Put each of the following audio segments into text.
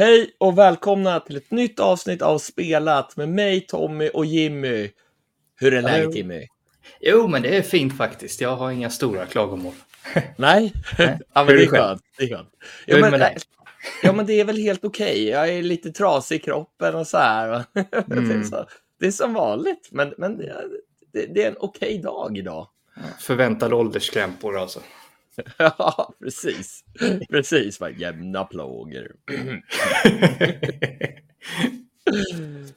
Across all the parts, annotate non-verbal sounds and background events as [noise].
Hej och välkomna till ett nytt avsnitt av Spelat med mig, Tommy och Jimmy. Hur är läget Jimmy? Jo, men det är fint faktiskt. Jag har inga stora klagomål. [laughs] Nej, [laughs] Nej. ja, men det är skönt. Det är skönt. Ja, men, med dig? ja, men det är väl helt okej. Jag är lite trasig i kroppen och så här. [laughs] Mm. så, det är som vanligt, men, men det, är en okej dag idag. Förväntade ålderskrämpor alltså. [laughs] Ja, precis. Precis, bara jämna plågor. [laughs]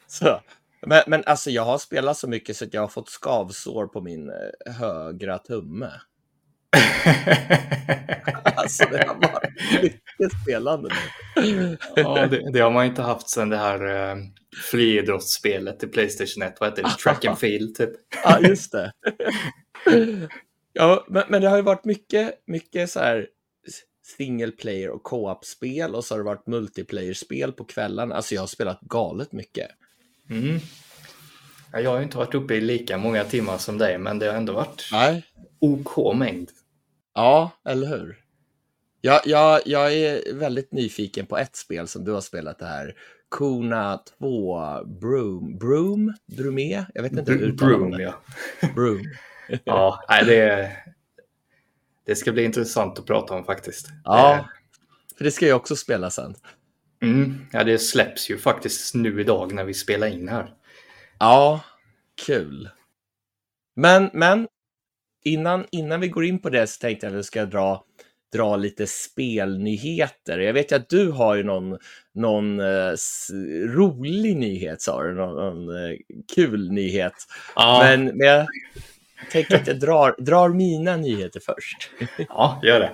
Så. Men, men alltså jag har spelat så mycket så att jag har fått skavsår på min eh, högra tumme. [laughs] Alltså det har varit mycket spelande nu. ja, det, det har man inte haft sedan det här eh, friidrottsspelet till Playstation 1. Vad heter det? Track and field typ. Ja, just det. Ja, men, men det har ju varit mycket, mycket så här single player och co-op-spel och så har det varit multiplayer-spel på kvällen. Alltså jag har spelat galet mycket. Mm. Ja, jag har ju inte varit uppe i lika många timmar som dig, men det har ändå varit Nej. OK mängd. Ja, eller hur? Jag, jag, jag är väldigt nyfiken på ett spel som du har spelat det här. Kona 2 Broom. Broom? Brumé? Jag vet inte hur Broom, ja. Broom. Ja, nej, det, det ska bli intressant att prata om faktiskt. Ja, för det ska jag också spela sen. Eh, Mm, ja, det släpps ju faktiskt nu idag när vi spelar in här. Ja, kul. Men, men innan, innan vi går in på det så tänkte jag att vi ska dra, dra lite spelnyheter. Jag vet ju att du har ju någon, någon eh, rolig nyhet, sa du, någon, någon eh, kul nyhet. Ja, Men, men jag tänker att jag drar, drar mina nyheter först. ja gör det.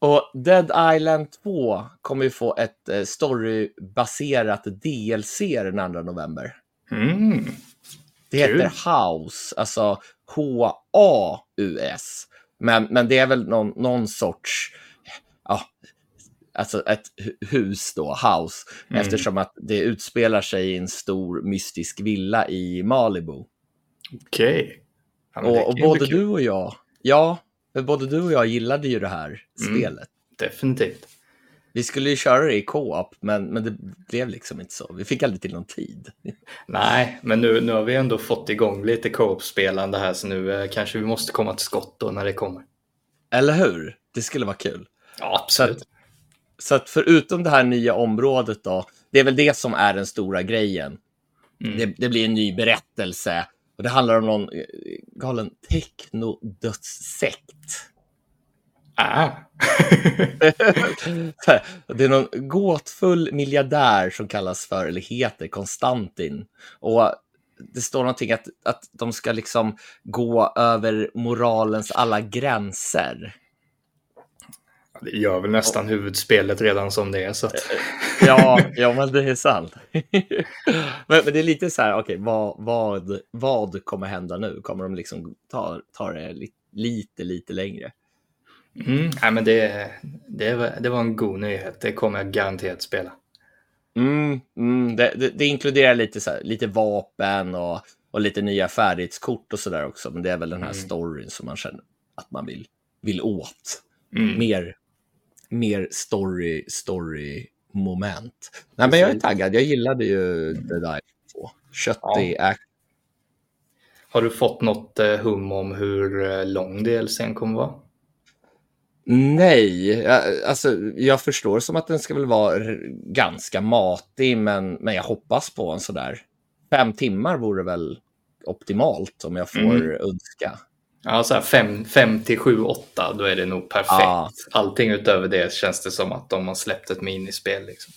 Och Dead Island 2 kommer ju få ett eh, storybaserat DLC den 2 november. Mm. Det Kul. heter House, alltså H-A-U-S. Men, men det är väl någon, någon sorts, ja, alltså ett hu- hus då, House, Mm. eftersom att det utspelar sig i en stor mystisk villa i Malibu. Okej. Ja, det och och både du och jag, ja, för både du och jag gillade ju det här Mm. spelet. Definitivt. Vi skulle ju köra det i co-op, men, men det blev liksom inte så. Vi fick aldrig till någon tid. [laughs] Nej, men nu, nu har vi ändå fått igång lite co-op-spelande här så nu eh, kanske vi måste komma till skott då när det kommer. Eller hur? Det skulle vara kul. Ja, Så att, så att förutom det här nya området då, det är väl det som är den stora grejen. Mm. Det, det blir en ny berättelse och det handlar om någon eh, galen technodödssekt. [laughs] Ah. Det är någon gåtfull miljardär som kallas för, eller heter, Konstantin. Och det står någonting att, att de ska liksom gå över moralens alla gränser. Det gör väl nästan huvudspelet redan som det är. Så att... Ja, ja men det är sant. [laughs] men, men det är lite så här, okej, vad, vad, vad kommer hända nu? Kommer de liksom ta, ta det li, lite, lite längre? mm. Nej, men det, det, var, det var en god nyhet. Det kommer jag garanterat spela. Mm, mm, det, det, det inkluderar lite, så här, lite vapen och, och lite nya färdighetskort och sådär också. Men det är väl den här Mm. storyn som man känner att man vill, vill åt. Mm. Mer, mer story, story moment. Nej, men jag är taggad. Jag gillade ju det där. Köttig action. Har du fått något eh, hum om hur eh, lång DLCn kommer vara? Nej, alltså jag förstår som att den ska väl vara ganska matig, men, men jag hoppas på en sådär fem timmar vore väl optimalt om jag får Mm. önska. Ja, så här 5, 5 till 7, 8, då är det nog perfekt. Ja. Allting utöver det känns det som att de har släppt ett minispel. Liksom.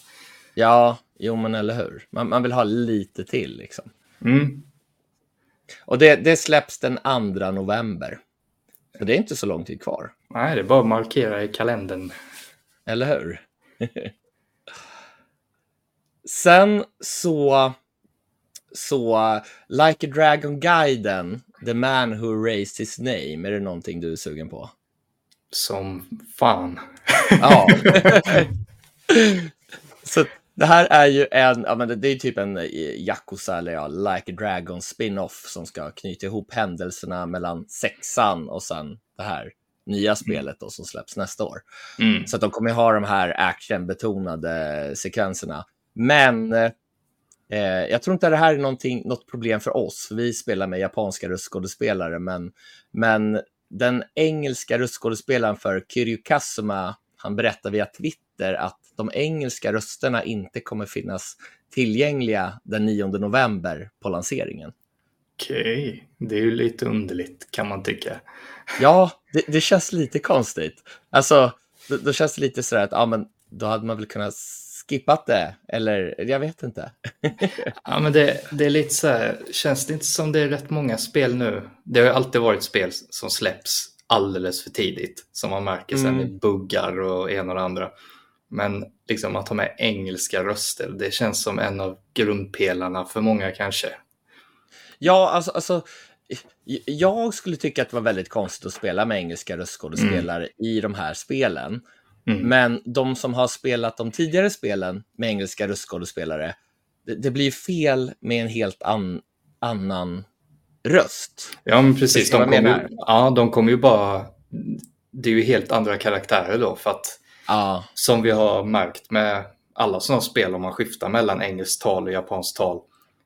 Ja, jo men eller hur. Man, man vill ha lite till liksom. Mm. Och det, det släpps den 2 november. Så det är inte så lång tid kvar, Nej, det är bara att markera i kalendern. eller hur? [laughs] Sen så, så Like a Dragon-guiden, The Man Who Raised His Name, är det någonting du är sugen på? Som fan. Ja. [laughs] så det här är ju en, ja men det, är typ en eh, Yakuza eller ja, Like a Dragon spin-off som ska knyta ihop händelserna mellan sexan och sen det här nya spelet då, som släpps nästa år. Mm. Så att de kommer ha de här actionbetonade sekvenserna. Men eh, jag tror inte att det här är någonting, något problem för oss. Vi spelar med japanska röstskådespelare, men, men den engelska röstskådespelaren för Kiryu Kazuma, han berättar via Twitter att de engelska rösterna inte kommer finnas tillgängliga den 9 november på lanseringen. Okej, det är ju lite underligt kan man tycka. Ja, det, det känns lite konstigt. Alltså, då, då känns det lite sådär att ja, men då hade man väl kunnat skippat det, eller jag vet inte. [laughs] Ja, men det, det är lite så här, känns det inte som det är rätt många spel nu? Det har ju alltid varit spel som släpps alldeles för tidigt, som man märker sen Mm. buggar och en och det andra. Men liksom att ha med engelska röster, det känns som en av grundpelarna för många kanske. Ja, alltså, alltså jag skulle tycka att det var väldigt konstigt att spela med engelska röstskådespelare i de här spelen. Mm. Men de som har spelat de tidigare spelen med engelska röstskådespelare, det, det blir fel med en helt an, annan röst. Ja, men precis. De kommer ju, ja, de kommer ju bara... Det är ju helt andra karaktärer då, för att Ja, som vi har märkt med alla sådana spel om man skiftar mellan engelskt tal och japanskt tal.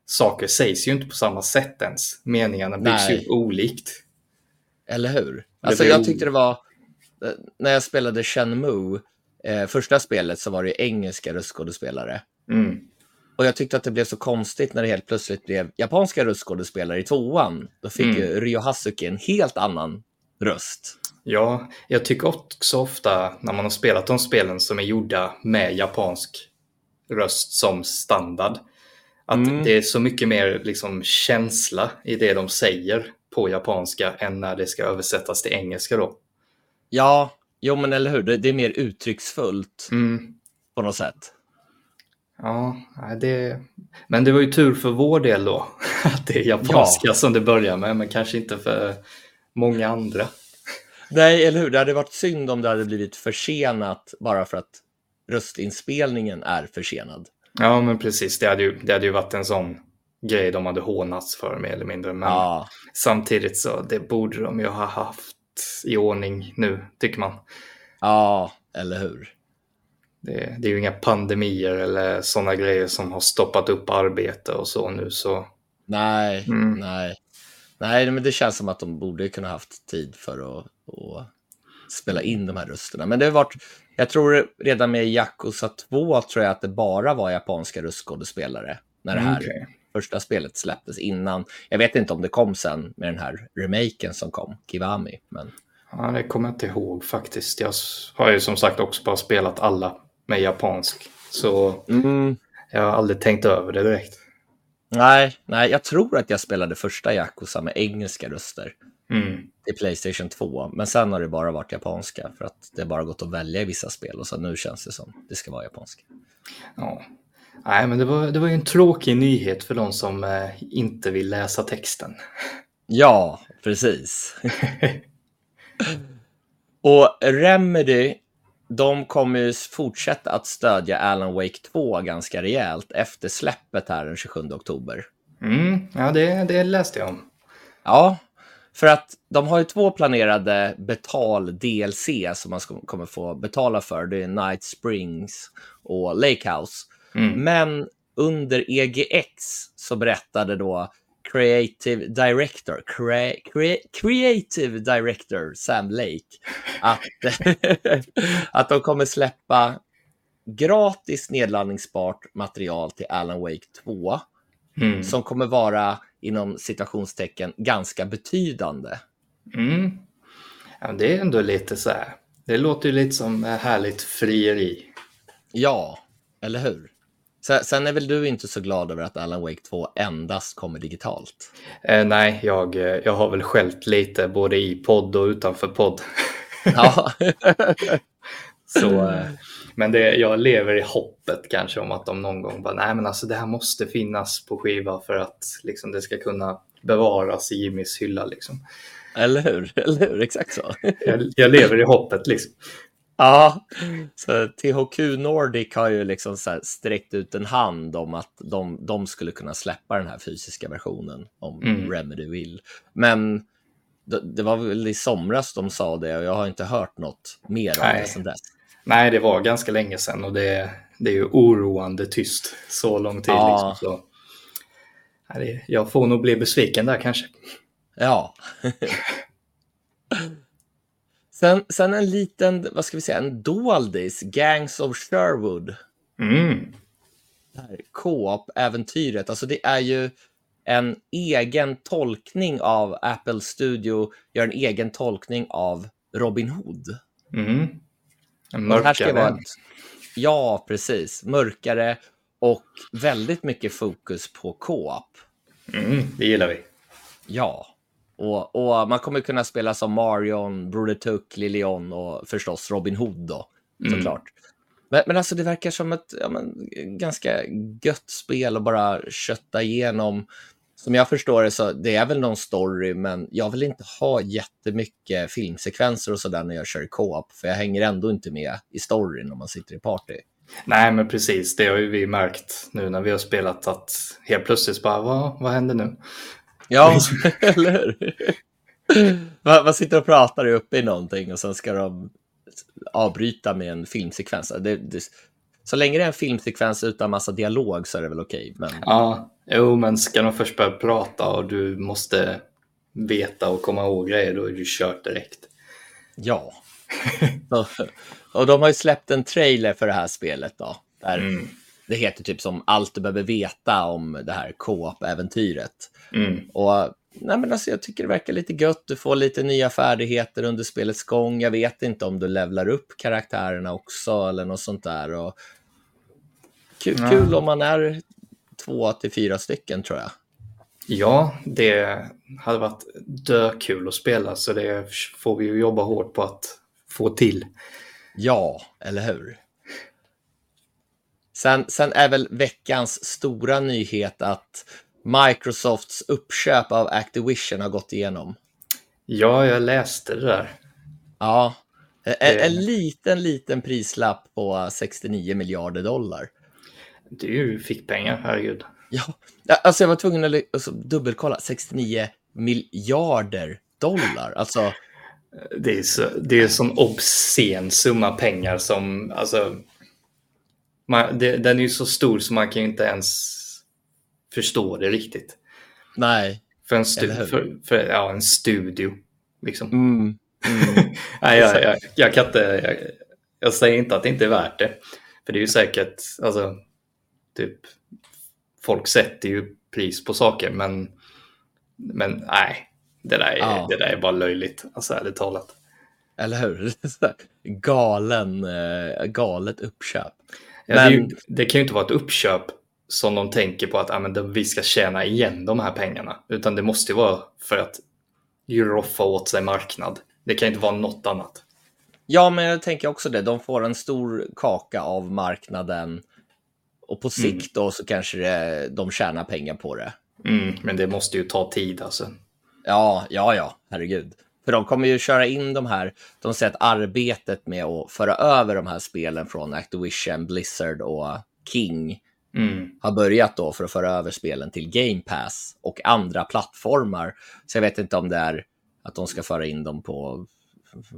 Saker sägs ju inte på samma sätt ens. Meningarna byggs ju olikt. eller hur? Alltså, jag tyckte det var, när jag spelade Shenmue, eh, första spelet så var det engelska röstskådespelare. Mm. Och jag tyckte att det blev så konstigt när det helt plötsligt blev japanska röstskådespelare i tvåan. Då fick Mm. ju Ryo Hasuki en helt annan röst. Ja, jag tycker också ofta när man har spelat de spelen som är gjorda med japansk röst som standard. Att Mm. det är så mycket mer liksom känsla i det de säger på japanska än när det ska översättas till engelska då. Ja, jo men eller hur, det, det är mer uttrycksfullt Mm. på något sätt. Ja, det... men det var ju tur för vår del då. [laughs] Att det är japanska som det börjar med, men kanske inte för många andra. Nej, eller hur, det hade varit synd om det hade blivit försenat bara för att röstinspelningen är försenad. Ja, men precis. Det hade ju, det hade ju varit en sån grej de hade hånats för mer eller mindre. Men Ja, samtidigt så det borde de ju ha haft i ordning nu, tycker man. ja, eller hur. Det, det är ju inga pandemier eller sådana grejer som har stoppat upp arbete och så nu. Så Nej, Mm. nej. Nej, men det känns som att de borde kunna haft tid för att, att spela in de här rösterna. Men det har varit, jag tror redan med Yakuza 2 tror jag att det bara var japanska röstskådespelare när det här Okej. Första spelet släpptes innan. Jag vet inte om det kom sen med den här remaken som kom, Kiwami. Men Ja, det kommer jag inte ihåg faktiskt. Jag har ju som sagt också bara spelat alla med japansk. Så mm, jag har aldrig tänkt över det direkt. nej, nej, jag tror att jag spelade första Yakuza med engelska röster Mm. i Playstation 2. Men sen har det bara varit japanska för att det bara gått att välja i vissa spel och så nu känns det som det ska vara japanska. Ja. Nej, men det var, det var ju en tråkig nyhet för de som eh, inte vill läsa texten. Ja, precis. [laughs] och Remedy, de kommer ju fortsätta att stödja Alan Wake 2 ganska rejält efter släppet här den 27 oktober. Mm, ja, det, det läste jag om. Ja, för att de har ju två planerade betal-DLC som man ska, kommer få betala för. Det är Night Springs och Lake House. Mm. Men under EGX så berättade då Creative Director, crea, crea, Creative Director Sam Lake att, [laughs] att de kommer släppa gratis nedladdningsbart material till Alan Wake 2 Mm. som kommer vara inom citationstecken ganska betydande. Mm. Ja, det är ändå lite så här. Det låter ju lite som eh, härligt frieri. Ja, eller hur? Sen, är väl du inte så glad över att Alan Wake 2 endast kommer digitalt? Eh, nej, jag, eh, jag har väl skällt lite både i podd och utanför podd. Ja, [laughs] Så, eh, men det, jag lever i hoppet kanske om att de någon gång bara, nej men alltså det här måste finnas på skiva för att liksom, det ska kunna bevaras i Jimmys hylla. Liksom. eller hur? [laughs] Eller hur? Exakt så. Jag, jag lever i hoppet liksom. Ja, så THQ Nordic har ju liksom sträckt ut en hand om att de, de skulle kunna släppa den här fysiska versionen om Mm. Remedy vill. Men det, det var väl i somras de sa det och jag har inte hört något mer om Nej. det sedan dess. Nej, det var ganska länge sedan och det, det är ju oroande tyst så lång tid. Ja. Liksom, så. Jag får nog bli besviken där kanske. Ja. [laughs] sen, sen en liten, vad ska vi säga, en doldis, Gangs of Sherwood. Mm. Co-op-äventyret, alltså det är ju en egen tolkning av Apple Studio, gör en egen tolkning av Robin Hood. Mm. En mörkare. ja, precis. Mörkare och väldigt mycket fokus på co-op. Mm, det gillar vi. Ja. Och, och man kommer kunna spela som Marion, Broder Tuck, Lilion och förstås Robin Hood då, Mm. såklart. Men, men alltså det verkar som ett ja, men, ganska gött spel att bara kötta igenom. Som jag förstår det så det är väl någon story, men jag vill inte ha jättemycket filmsekvenser och sådär när jag kör co-op, för jag hänger ändå inte med i storyn om man sitter i party. Nej, men precis. Det har ju vi märkt nu när vi har spelat att helt plötsligt bara, vad, vad händer nu? Ja, [laughs] eller hur? Man, man sitter och pratar uppe i någonting och sen ska de avbryta med en filmsekvens. Det, det, så länge det är en filmsekvens utan massa dialog så är det väl okej. Men Ja, jo, men ska de först börja prata och du måste veta och komma ihåg grejer, då är du kört direkt. ja. [laughs] Och de har ju släppt en trailer för det här spelet då. Där Mm. Det heter typ som allt du behöver veta om det här co-op-äventyret. Mm. Och nej men alltså, jag tycker det verkar lite gött. Du får lite nya färdigheter under spelets gång. Jag vet inte om du levlar upp karaktärerna också eller något sånt där. Och kul, Ja. kul om man är två till fyra stycken tror jag. Ja, det hade varit dökul att spela, så det får vi ju jobba hårt på att få till. Ja, eller hur? Sen, sen är väl veckans stora nyhet att Microsofts uppköp av Activision har gått igenom. Ja, jag läste det där. Ja, en, en liten, liten prislapp på 69 miljarder dollar. Det är ju fickpengar, herregud. Ja, alltså jag var tvungen att alltså, dubbelkolla. 69 miljarder dollar. Alltså, Det är, så, det är en sån obscen summa pengar som, alltså, man, det, den är ju så stor så man kan ju inte ens förstå det riktigt. nej. För en, stu, för, för, ja, en studio, liksom. Mm. Mm. [laughs] Nej, jag, jag, jag kan inte, jag, jag säger inte att det inte är värt det. För det är ju säkert, alltså, typ, folk sätter ju pris på saker, men, men nej, det där, är, Ja. det där är bara löjligt, alltså ärligt talat. Eller hur? [laughs] Galen, eh, galet uppköp. Ja, det, är ju, Men- det kan ju inte vara ett uppköp som de tänker på att ah, men det- vi ska tjäna igen de här pengarna, utan det måste ju vara för att roffa åt sig marknad. Det kan inte vara något annat. Ja, men jag tänker också det. De får en stor kaka av marknaden och på sikt då så kanske det, de tjänar pengar på det. Mm, men det måste ju ta tid alltså. Ja, ja, ja, herregud. För de kommer ju köra in de här, de säger att arbetet med att föra över de här spelen från Activision, Blizzard och King Mm. har börjat då för att föra över spelen till Game Pass och andra plattformar. Så jag vet inte om det är att de ska föra in dem på,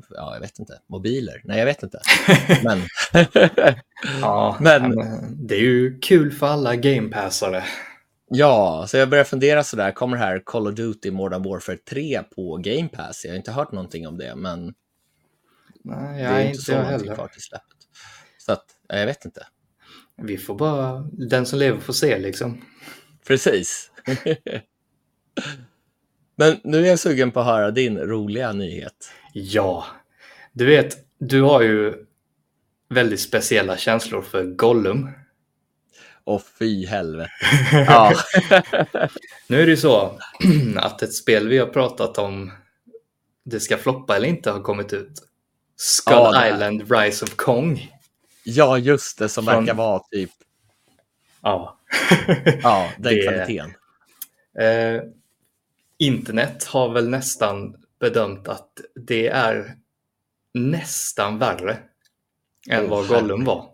ja, jag vet inte, mobiler. Nej, jag vet inte. [laughs] Men, Ja, [laughs] Men- det är ju kul för alla gamepassare. Ja, så jag börjar fundera sådär, kommer det här Call of Duty Modern Warfare 3 på Game Pass? Jag har inte hört någonting om det, men Nej, det jag är är inte inte så heller. kvar till släppet. Så att, ja, jag vet inte. Vi får bara, den som lever får se liksom. Precis. Men nu är jag sugen på att höra din roliga nyhet. Ja, du vet, du har ju väldigt speciella känslor för Gollum. Och fy helvete. [laughs] Ja. Nu är det ju så [clears throat] att ett spel vi har pratat om det ska floppa eller inte har kommit ut. Skull Ja, Island Rise of Kong. ja, just det, som Från- verkar vara typ Ja. [laughs] [laughs] ja, den Det- kvaliteten. Eh, internet har väl nästan bedömt att det är nästan värre än Åh, vad Gollum var.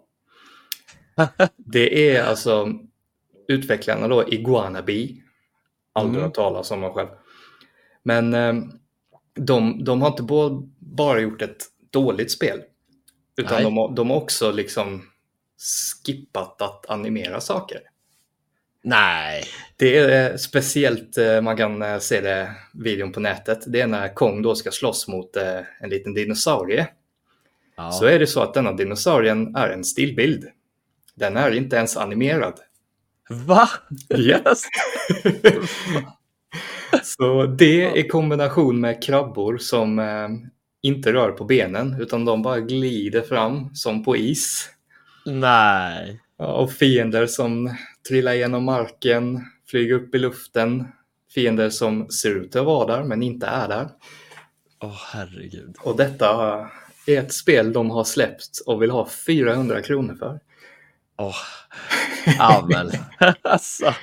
[laughs] Det är alltså utvecklarna då, Iguanabi. Aldrig Mm. hört talas om dem själv. Men eh, de, de har inte bara gjort ett dåligt spel. Utan de har, de har också liksom skippat att animera saker. Nej. Det är eh, speciellt, eh, man kan se det videon på nätet, det är när Kong då ska slåss mot en liten dinosaurie. Ja. Så är det så att denna dinosaurien är en stillbild. Den är inte ens animerad. Va? Yes. [laughs] Så det i kombination med krabbor som eh, inte rör på benen utan de bara glider fram som på is. Nej. Och fiender som trillar genom marken, flyger upp i luften. Fiender som ser ut att vara där men inte är där. Åh herregud. Och detta är ett spel de har släppt och vill ha 400 kronor för. Åh. Ja men. [laughs] alltså.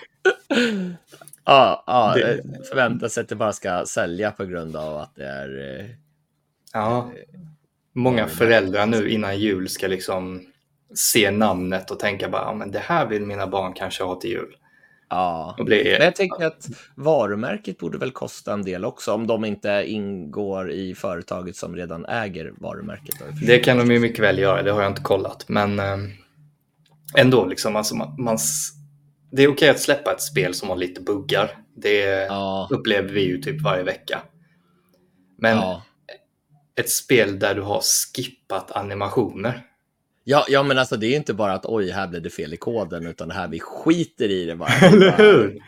Ja, ja, Det- förväntar sig att det bara ska sälja på grund av att det är... eh, Ja. Många Ja, det- föräldrar nu innan jul ska liksom se namnet och tänka bara, ja, men det här vill mina barn kanske ha till jul. Ja. Och bli, Men jag tänker att varumärket borde väl kosta en del också om de inte ingår i företaget som redan äger varumärket. det kan de ju mycket väl göra, det har jag inte kollat. Men eh, ändå, liksom, alltså, man, man, det är okej att släppa ett spel som har lite buggar. Det Ja, upplever vi ju typ varje vecka. Men ja. ett spel där du har skippat animationer. Ja, ja, men alltså det är inte bara att oj, här blev det fel i koden, utan det här vi skiter i det bara. [laughs] Eller hur?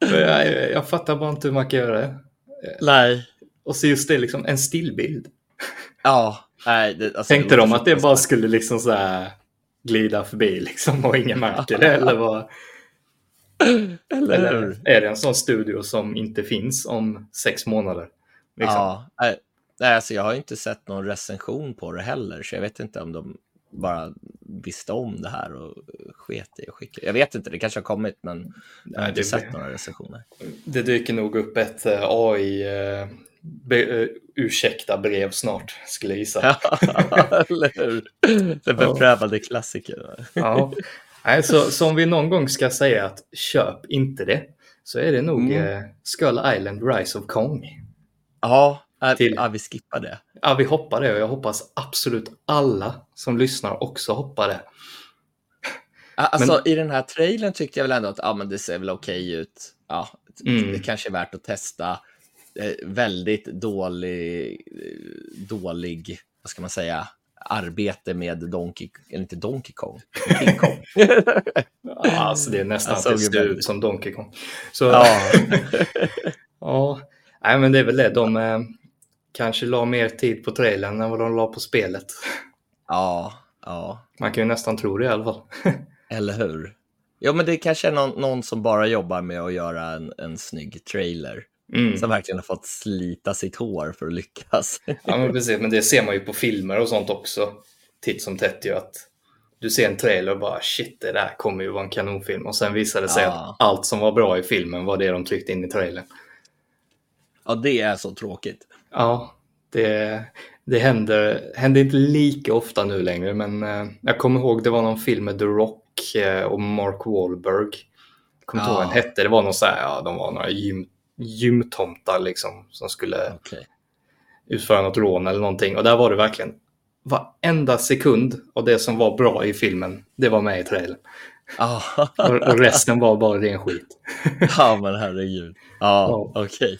[laughs] jag, jag fattar bara inte hur man kan göra det. Nej. Och så just det, liksom en stillbild. Ja. Nej, det, alltså, Tänkte det de att det bara skulle liksom så här glida förbi liksom och ingen märker det? Eller, vad, [clears throat] Eller eller är det en sån studio som inte finns om sex månader? Liksom? Ja. Nej, alltså jag har inte sett någon recension på det heller, så jag vet inte om de bara visste om det här och sket i att skicka. Jag vet inte, det kanske har kommit, men jag har inte det- sett några recensioner. Det dyker nog upp ett eh, AI eh, be, eh, ursäkta brev snart, skulle jag gissa. Eller hur? Den beprövade klassikern. Ja. Nej, så, så om vi någon gång ska säga att köp inte det, så är det nog Mm. eh, Skull Island Rise of Kong. Ja, äh, Till- ja, vi skippar det. Ja, vi hoppar det och jag hoppas absolut alla som lyssnar också hoppar det. Ja, Alltså i den här trailern tyckte jag väl ändå att ja, men det ser väl okej ut. Ja, Mm. Det kanske är värt att testa. Eh, väldigt dålig, eh, dålig, vad ska man säga, arbete med Donkey, eller inte Donkey Kong, King Kong. [laughs] Ja, alltså det är nästan Alltså, ser ut som Donkey Kong. Så, ja. [laughs] ja. Nej, men det är väl det. De eh, kanske la mer tid på trailern än vad de la på spelet. ja, ja, Man kan ju nästan tro det i alla fall. [laughs] eller hur? Jo, men det kanske är någon, någon som bara jobbar med att göra en, en snygg trailer. Mm. Som verkligen har fått slita sitt hår för att lyckas. Ja, men precis. Men det ser man ju på filmer och sånt också. Titt som tätt ju att du ser en trailer och bara shit, det där kommer ju vara en kanonfilm. Och sen visar det sig Ja. att allt som var bra i filmen var det de tryckte in i trailern. ja, det är så tråkigt. Ja, det, det händer, händer inte lika ofta nu längre, men eh, jag kommer ihåg det var någon film med The Rock eh, och Mark Wahlberg. Jag kommer inte ihåg vad den Ja. hette, det var någon så här, ja, de var några gym, gymtomtar liksom som skulle Okej. utföra något rån eller någonting. Och där var det verkligen varenda sekund av det som var bra i filmen, det var med i trailern. Ja. Och, och resten var bara ren skit. [laughs] ja, men herregud. Ja, Ja. okej.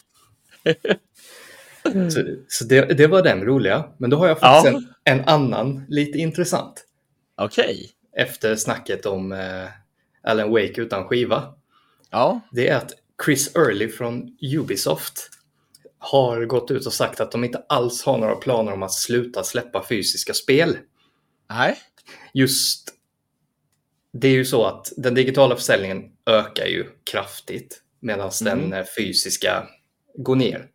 [laughs] Så, så det, det var den roliga. Men då har jag faktiskt Ja. en, en annan lite intressant. Okej. efter snacket om eh, Alan Wake utan skiva. Ja. Det är att Chris Early från Ubisoft har gått ut och sagt att de inte alls har några planer om att sluta släppa fysiska spel. Nej. Just det är ju så att den digitala försäljningen ökar ju kraftigt medan Mm. den eh, fysiska går ner.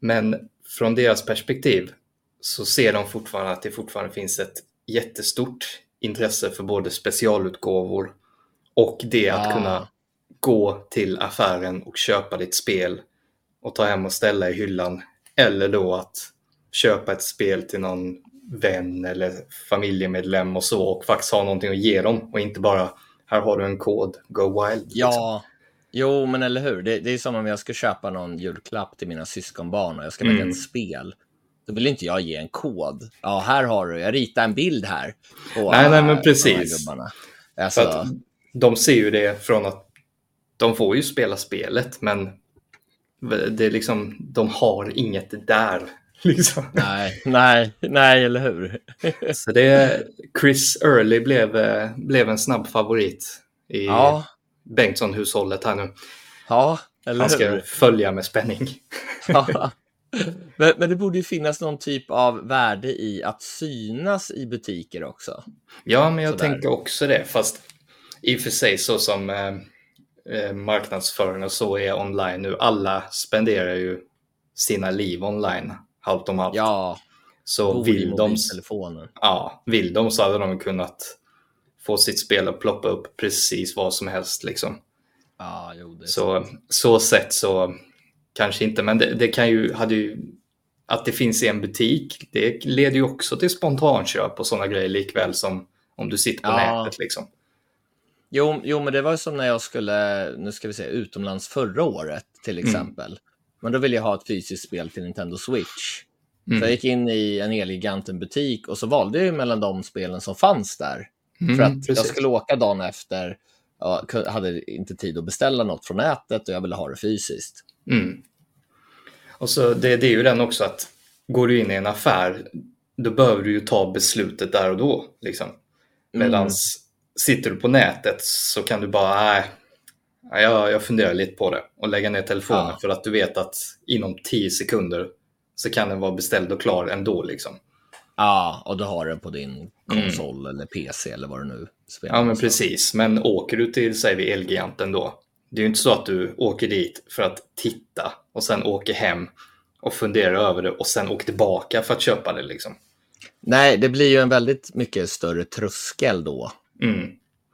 Men från deras perspektiv så ser de fortfarande att det fortfarande finns ett jättestort intresse för både specialutgåvor och det att Ah. kunna gå till affären och köpa ditt spel och ta hem och ställa i hyllan. Eller då att köpa ett spel till någon vän eller familjemedlem och så och faktiskt ha någonting att ge dem och inte bara här har du en kod, go wild. liksom. Ja. Jo, men eller hur? Det, det är som om jag ska köpa någon julklapp till mina syskonbarn och jag ska välja Mm. ett spel. Då vill inte jag ge en kod. Ja, här har du, jag ritar en bild här. På, Nej, nej, men precis. För Alltså, att de ser ju det från att de får ju spela spelet, men det är liksom, de har inget där. [laughs] Liksom. nej, nej, nej, eller hur? [laughs] Så det, Chris Early blev, eh, blev en snabb favorit i Ja, Bengtsson-hushållet här nu. ja, eller Han ska hur? följa med spänning. [laughs] Ja. men, men det borde ju finnas någon typ av värde i att synas i butiker också. Ja, men jag Sådär. tänker också det, fast i och för sig så som eh, marknadsföring och så är online nu, alla spenderar ju sina liv online, halvt om halvt. Ja, så vill de, ja, vill de så hade de kunnat få sitt spel att ploppa upp precis vad som helst. Liksom. Ja, jo, Så, så sett så kanske inte, men det, det kan ju, hade ju, att det finns i en butik, det leder ju också till spontanköp och sådana grejer likväl som om du sitter på Ja. nätet. Liksom. Jo, jo, men det var ju som när jag skulle, nu ska vi se, utomlands förra året till Mm. exempel. Men då ville jag ha ett fysiskt spel till Nintendo Switch. Mm. Så jag gick in i en Elgiganten-butik och så valde jag mellan de spelen som fanns där. Mm, För att jag precis. skulle åka dagen efter, ku- hade inte tid att beställa något från nätet och jag ville ha det fysiskt. Mm. Och så det, det är ju den också att går du in i en affär, då behöver du ju ta beslutet där och då. Liksom. Medan sitter du på nätet så kan du bara, nej, ja, jag, jag funderar lite på det och lägga ner telefonen Ja. för att du vet att inom 10 sekunder så kan den vara beställd och klar ändå. Liksom. Ja, och du har den på din konsol eller PC eller vad du nu spelar. Mm. Ja, men precis. Men åker du till, säger vi, Elgiganten då. Det är ju inte så att du åker dit för att titta och sen åker hem och funderar över det och sen åker tillbaka för att köpa det. Liksom. Nej, det blir ju en väldigt mycket större tröskel då Mm.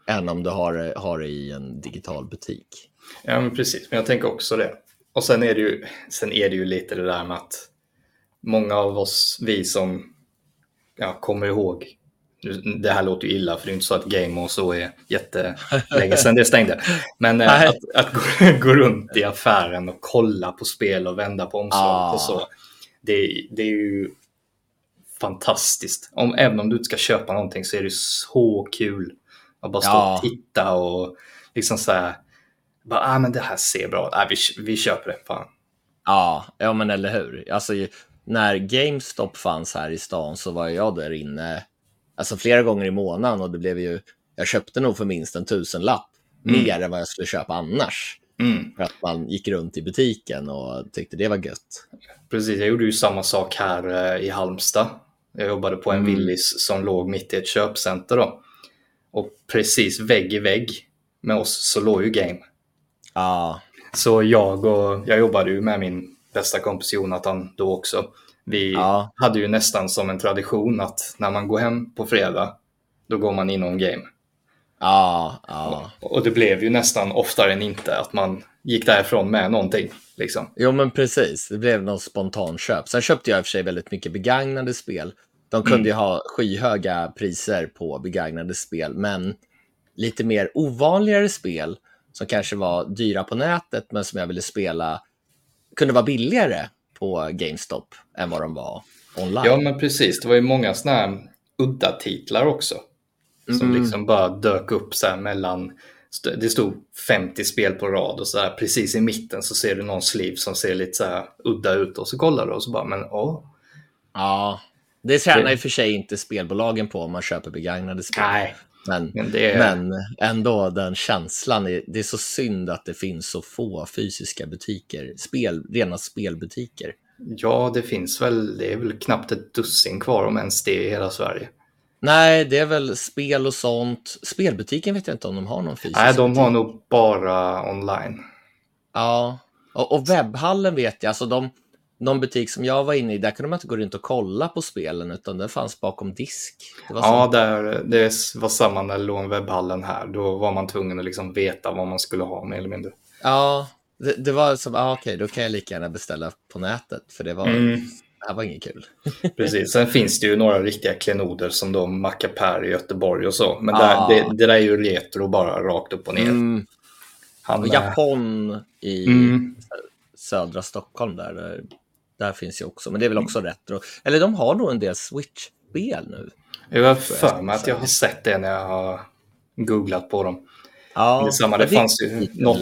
än om du har, har det i en digital butik. Ja, men precis. Men jag tänker också det. Och sen är det ju, sen är det ju lite det där med att många av oss, vi som ja, kommer ihåg, det här låter ju illa för det är inte så att Game och så är jättelänge sedan det stängde. Men eh, att, att gå, [laughs] gå runt i affären och kolla på spel och vända på omslaget Ah. och så. Det, det är ju fantastiskt. Om, även om du inte ska köpa någonting så är det så kul att bara stå Ja. och titta och liksom så här, bara, ah, men det här ser bra ut. Ah, vi, vi köper det. Fan. Ja, ja men eller hur. Alltså, när GameStop fanns här i stan så var jag där inne alltså, flera gånger i månaden och det blev ju, jag köpte nog för minst en tusenlapp Mm. mer än vad jag skulle köpa annars. Mm, För att man gick runt i butiken och tyckte det var gött. precis, jag gjorde ju samma sak här eh, i Halmstad. Jag jobbade på en Mm. Willys som låg mitt i ett köpcenter då. Och precis vägg i vägg med oss så låg ju Game. Ja, Så jag och jag jobbade ju med min bästa kompis Jonathan då också. Vi Ja. hade ju nästan som en tradition att när man går hem på fredag, då går man inom game. ja, ja. Och det blev ju nästan oftare än inte att man gick därifrån med någonting. Liksom. Jo, men precis. Det blev någon spontan köp. Sen köpte jag i och för sig väldigt mycket begagnade spel. De kunde Mm. ju ha skyhöga priser på begagnade spel, men lite mer ovanligare spel som kanske var dyra på nätet, men som jag ville spela kunde vara billigare på GameStop än vad de var online. Ja, men precis. Det var ju många sådana här udda titlar också. Som Mm. liksom bara dök upp så mellan... Det stod 50 spel på rad och så här precis i mitten så ser du någon sleeve som ser lite så här udda ut och så kollar du och så bara, men åh. Ja, det tjänar Det- i och för sig inte spelbolagen på om man köper begagnade spel. Nej, Men, men är... men ändå den känslan. Är, det är så synd att det finns så få fysiska butiker, spel, rena spelbutiker. Ja, det finns väl, det är väl knappt ett dussin kvar om ens det i hela Sverige. Nej, det är väl spel och sånt. Spelbutiken vet jag inte om de har någon fysisk Nej, de har nog bara online. Ja, och, och webbhallen vet jag. Alltså de, någon butik som jag var inne i, där kunde man inte gå runt och kolla på spelen, utan det fanns bakom disk. Ja, där, det var samma när det låg en webbhallen här. Då var man tvungen att liksom veta vad man skulle ha mer eller mindre. ja det, det var som, ah, okej, då kan jag lika gärna beställa på nätet, för det var, Mm. det här var inget kul. [laughs] Precis. Sen finns det ju några riktiga klenoder som då Macapär i Göteborg och så. Men Ah. där, det, det där är ju retro bara rakt upp och ner. Mm, Han, Och Japan i Mm. södra Stockholm där, där. Finns ju också, men det är väl också retro. Eller de har nog en del Switch-spel nu. jag har för mig att jag har sett det när jag har googlat på dem. Ja, det, samma, det, men fanns ju något,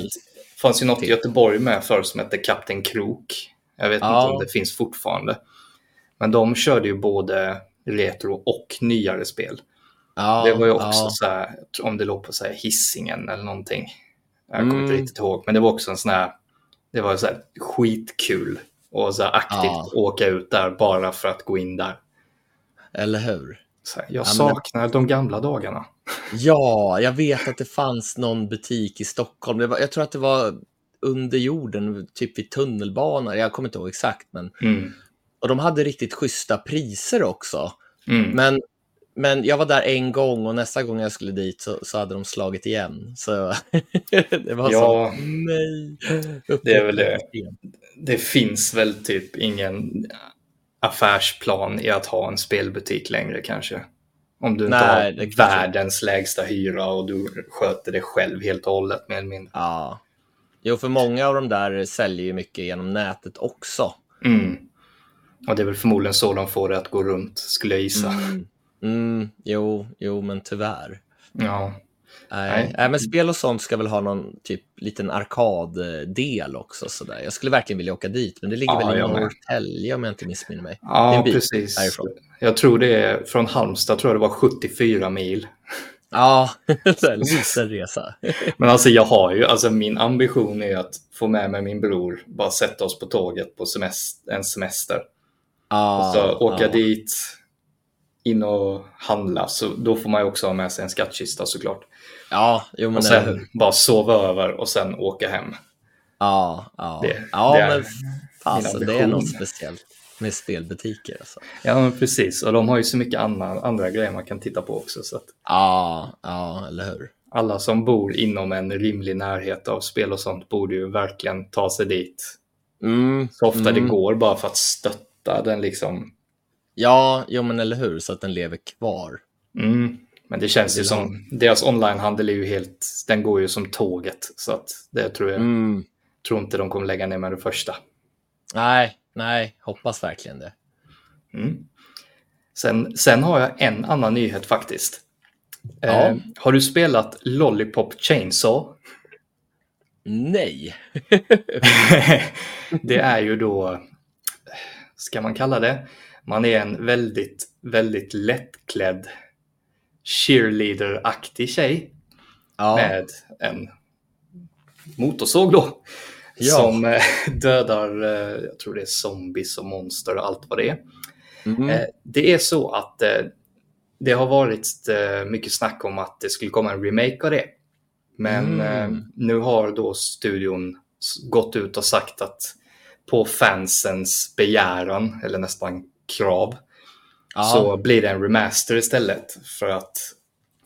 fanns ju något i. Göteborg med förr som hette Kapten Krok. Jag vet Ja. inte om det finns fortfarande. Men de körde ju både retro och nyare spel. Ja, det var ju också ja. så här, om det låg på så här Hisingen eller någonting. Jag kommer Mm. inte riktigt ihåg, men det var också en sån här, det var så här skitkul och så aktivt Ja. åka ut där bara för att gå in där. Eller hur? Här, jag Ja, men- saknar de gamla dagarna. Ja, jag vet att det fanns någon butik i Stockholm. Var, jag tror att det var under jorden, typ vid tunnelbanan. Jag kommer inte ihåg exakt, men Mm. och de hade riktigt schyssta priser också. Mm. Men, men jag var där en gång och nästa gång jag skulle dit så, så hade de slagit igen. Så [laughs] det var Ja. så, nej. Det är väl det. Det finns väl typ ingen affärsplan i att ha en spelbutik längre kanske. Om du inte Nej, det har världens lägsta hyra och du sköter det själv helt och hållet mer eller mindre. Ja. Jo, för många av de där säljer ju mycket genom nätet också. Mm. Och det är väl förmodligen så de får det att gå runt, skulle jag gissa. Mm. Mm, jo, jo, men tyvärr. Ja. Nej. Nej. Nej, men spel och sånt ska väl ha någon typ liten arkaddel också. Sådär. Jag skulle verkligen vilja åka dit, men det ligger Ja, väl i. Norrtälje om jag inte missminner mig. Ja, precis. härifrån. Jag tror det är från Halmstad, tror jag det var 74 mil. Ja, [laughs] en liten resa. [laughs] Men alltså jag har ju, alltså min ambition är att få med mig min bror, bara sätta oss på tåget på semester, en semester. Ja, Och så åka ja. dit, in och handla, så då får man ju också ha med sig en skattkista såklart. Ja, jo men Och sen bara sova över och sen åka hem. Ja, ja. Det- ja det men alltså, det är något speciellt med spelbutiker. Alltså. Ja, men precis. Och de har ju så mycket andra, andra grejer man kan titta på också. Så att Ja, ja, eller hur? alla som bor inom en rimlig närhet av spel och sånt borde ju verkligen ta sig dit Mm, så ofta det mm. går bara för att stötta den liksom. Ja, jo men eller hur, så att den lever kvar. Mm. Men det känns ju som, deras onlinehandel är ju helt, den går ju som tåget. Så att det tror jag, Mm. tror inte de kommer lägga ner med det första. Nej, nej, hoppas verkligen det. Mm. Sen, sen har jag en annan nyhet faktiskt. Ja. Eh, har du spelat Lollipop Chainsaw? Nej. [laughs] det är ju då, ska man kalla det, man är en väldigt, väldigt lättklädd cheerleader-aktig tjej Ja, med en motorsåg då. Ja. Som eh, [laughs] dödar, eh, jag tror det är zombies och monster och allt vad det är. mm. Eh, Det är så att det har varit mycket snack om att det skulle komma en remake av det. Men Mm. nu har då studion gått ut och sagt att på fansens begäran, eller nästan krav, ja. så blir det en remaster istället. För att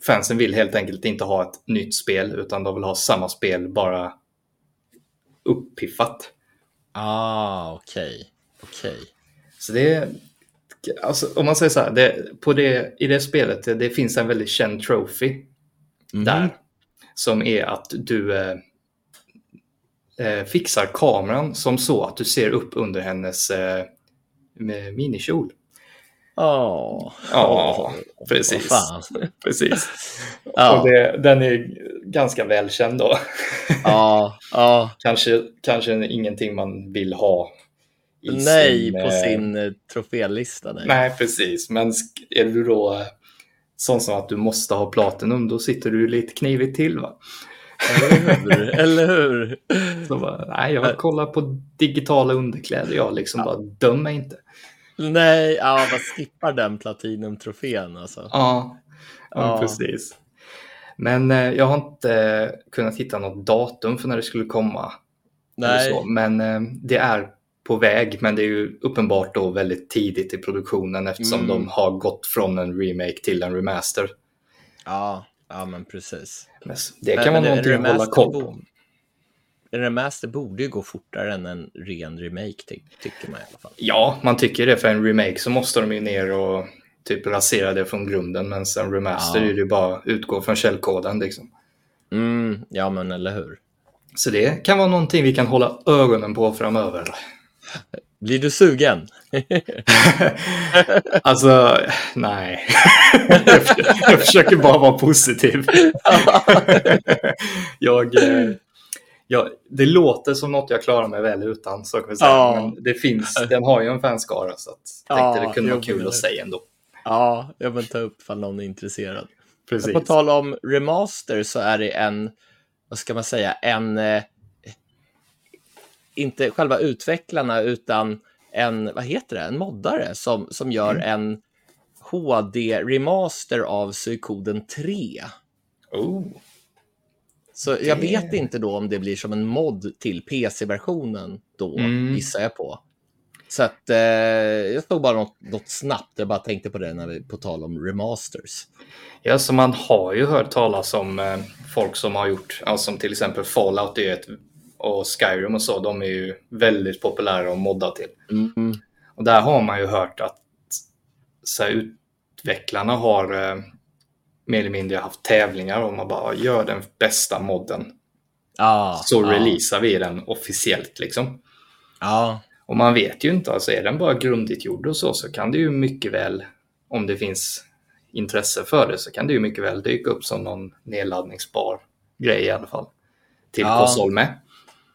fansen vill helt enkelt inte ha ett nytt spel, utan de vill ha samma spel bara uppiffat. Ah, okej. Okej. Så det är, alltså, om man säger så här, det, på det, i det spelet, det, finns en väldigt känd trophy Mhm. där. Som är att du eh, eh, fixar kameran som så att du ser upp under hennes eh, med minikjol. Åh. Ja, Åh, precis. fan. precis. [laughs] Ja. Och det, den är ganska välkänd då. [laughs] Ja, ja. kanske, kanske ingenting man vill ha. i Nej, sin, på eh, sin eh, trofélista. Nej. Nej, precis. Men är du då eh, sån som att du måste ha Platinum, då sitter du lite knivigt till. va? Eller hur? Eller hur? Så bara, nej, jag kollar på digitala underkläder. Jag liksom bara, döm mig inte. Nej, ja, vad skippar den Platinum-trofén alltså. Ja, ja, Ja. precis. Men eh, jag har inte eh, kunnat hitta något datum för när det skulle komma. Nej, Så. Men eh, det är på väg, men det är ju uppenbart då väldigt tidigt i produktionen eftersom Mm. de har gått från en remake till en remaster. ja, ja, men precis. Men Det kan men vara någonting att hålla koll på. En remaster borde ju gå fortare än en ren remake, ty tycker man i alla fall. Ja, man tycker det. För en remake så måste de ju ner och typ rasera det från grunden. Men sen remaster Ja. är det ju bara utgå från källkoden liksom. Mm, ja, men eller hur? Så det kan vara någonting vi kan hålla ögonen på framöver. Blir du sugen? [laughs] alltså, nej. [laughs] jag, försöker bara vara positiv. [laughs] jag, eh, jag, det låter som något jag klarar mig väl utan, så kan vi säga. Ja. Men det finns, den har ju en fanskara, så jag tänkte det kunde vara kul att säga ändå. Ja, jag vill ta upp ifall någon är intresserad. Precis. På tal om remaster så är det en, vad ska man säga, en, eh, inte själva utvecklarna utan en, vad heter det, en moddare som, som gör mm. en HD-remaster av Suikoden 3. Oh. Så det... jag vet inte då om det blir som en mod till PC-versionen då, mm. gissar jag på. Så att eh, jag såg bara något, något, snabbt, jag bara tänkte på det när vi, på tal om remasters. Ja, så man har ju hört talas om eh, folk som har gjort, alltså som till exempel Fallout är ett, och Skyrim och så, de är ju väldigt populära att modda till. Mm. Och där har man ju hört att så här, utvecklarna har eh, mer eller mindre haft tävlingar om att bara gör den bästa modden. Ah, så ah. releasar vi den officiellt liksom. Ja. Och man vet ju inte, alltså är den bara grundligt gjord och så, så kan det ju mycket väl, om det finns intresse för det, så kan det ju mycket väl dyka upp som någon nedladdningsbar grej i alla fall. Till ja. konsol med.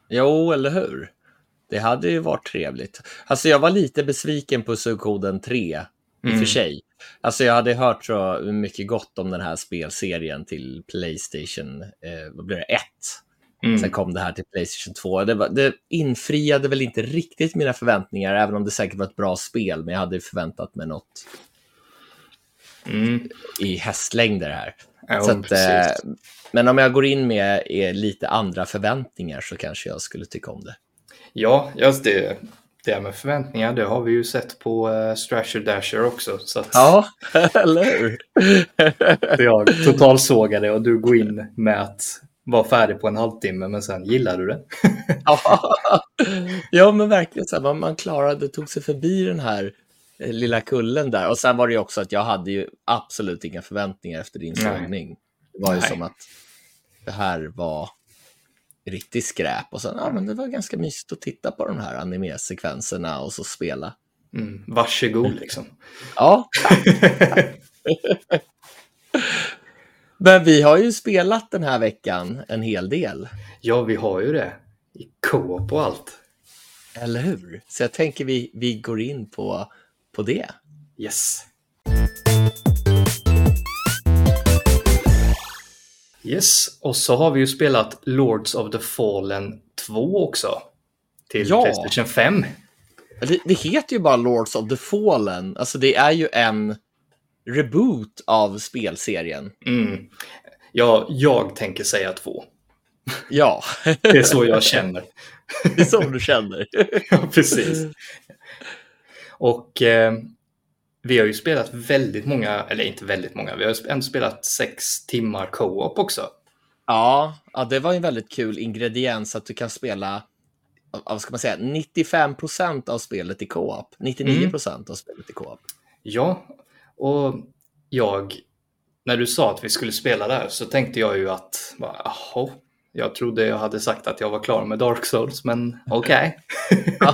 Jo, eller hur? Det hade ju varit trevligt. Alltså jag var lite besviken på Suikoden 3, mm. i och för mm. sig. Alltså jag hade hört så mycket gott om den här spelserien till Playstation, eh, vad blir det, 1. Mm. Sen kom det här till Playstation 2. Det, var, det, infriade väl inte riktigt mina förväntningar, även om det säkert var ett bra spel, men jag hade förväntat mig något mm. i hästlängder här. Ja, så att, eh, men om jag går in med eh, lite andra förväntningar så kanske jag skulle tycka om det. Ja, just det. Det med förväntningar, det har vi ju sett på uh, Strasher Dasher också. Så att... Ja, [laughs] eller hur? jag totalsågade och du går in med att var färdig på en halvtimme, men sen gillade du det. ja, men verkligen. Så här, man, man klarade, tog sig förbi den här lilla kullen där. Och sen var det ju också att jag hade ju absolut inga förväntningar efter din sågning. Det var ju Nej. som att det här var riktigt skräp. Och sen, ja, men det var ganska mysigt att titta på de här anime-sekvenserna och så spela. Mm, varsågod liksom. [laughs] ja. [laughs] Men vi har ju spelat den här veckan en hel del. Ja, vi har ju det. I co-op och allt. Eller hur? Så jag tänker vi, vi går in på, på det. Yes. Yes, och så har vi ju spelat Lords of the Fallen 2 också. Till ja. Playstation 5. Det, det heter ju bara Lords of the Fallen. Alltså det är ju en reboot av spelserien. Mm. Ja, jag tänker säga två. Ja. det är så jag känner. [laughs] det är så du känner. [laughs] ja, precis. Och eh, vi har ju spelat väldigt många, eller inte väldigt många, vi har ändå spelat sex timmar co-op också. Ja, ja, det var en väldigt kul ingrediens att du kan spela vad ska man säga, 95 procent av spelet i co-op. 99 procent mm. av spelet i co-op. Ja, och jag, när du sa att vi skulle spela där så tänkte jag ju att, jaha, jag trodde jag hade sagt att jag var klar med Dark Souls, men [laughs] okej. Okay.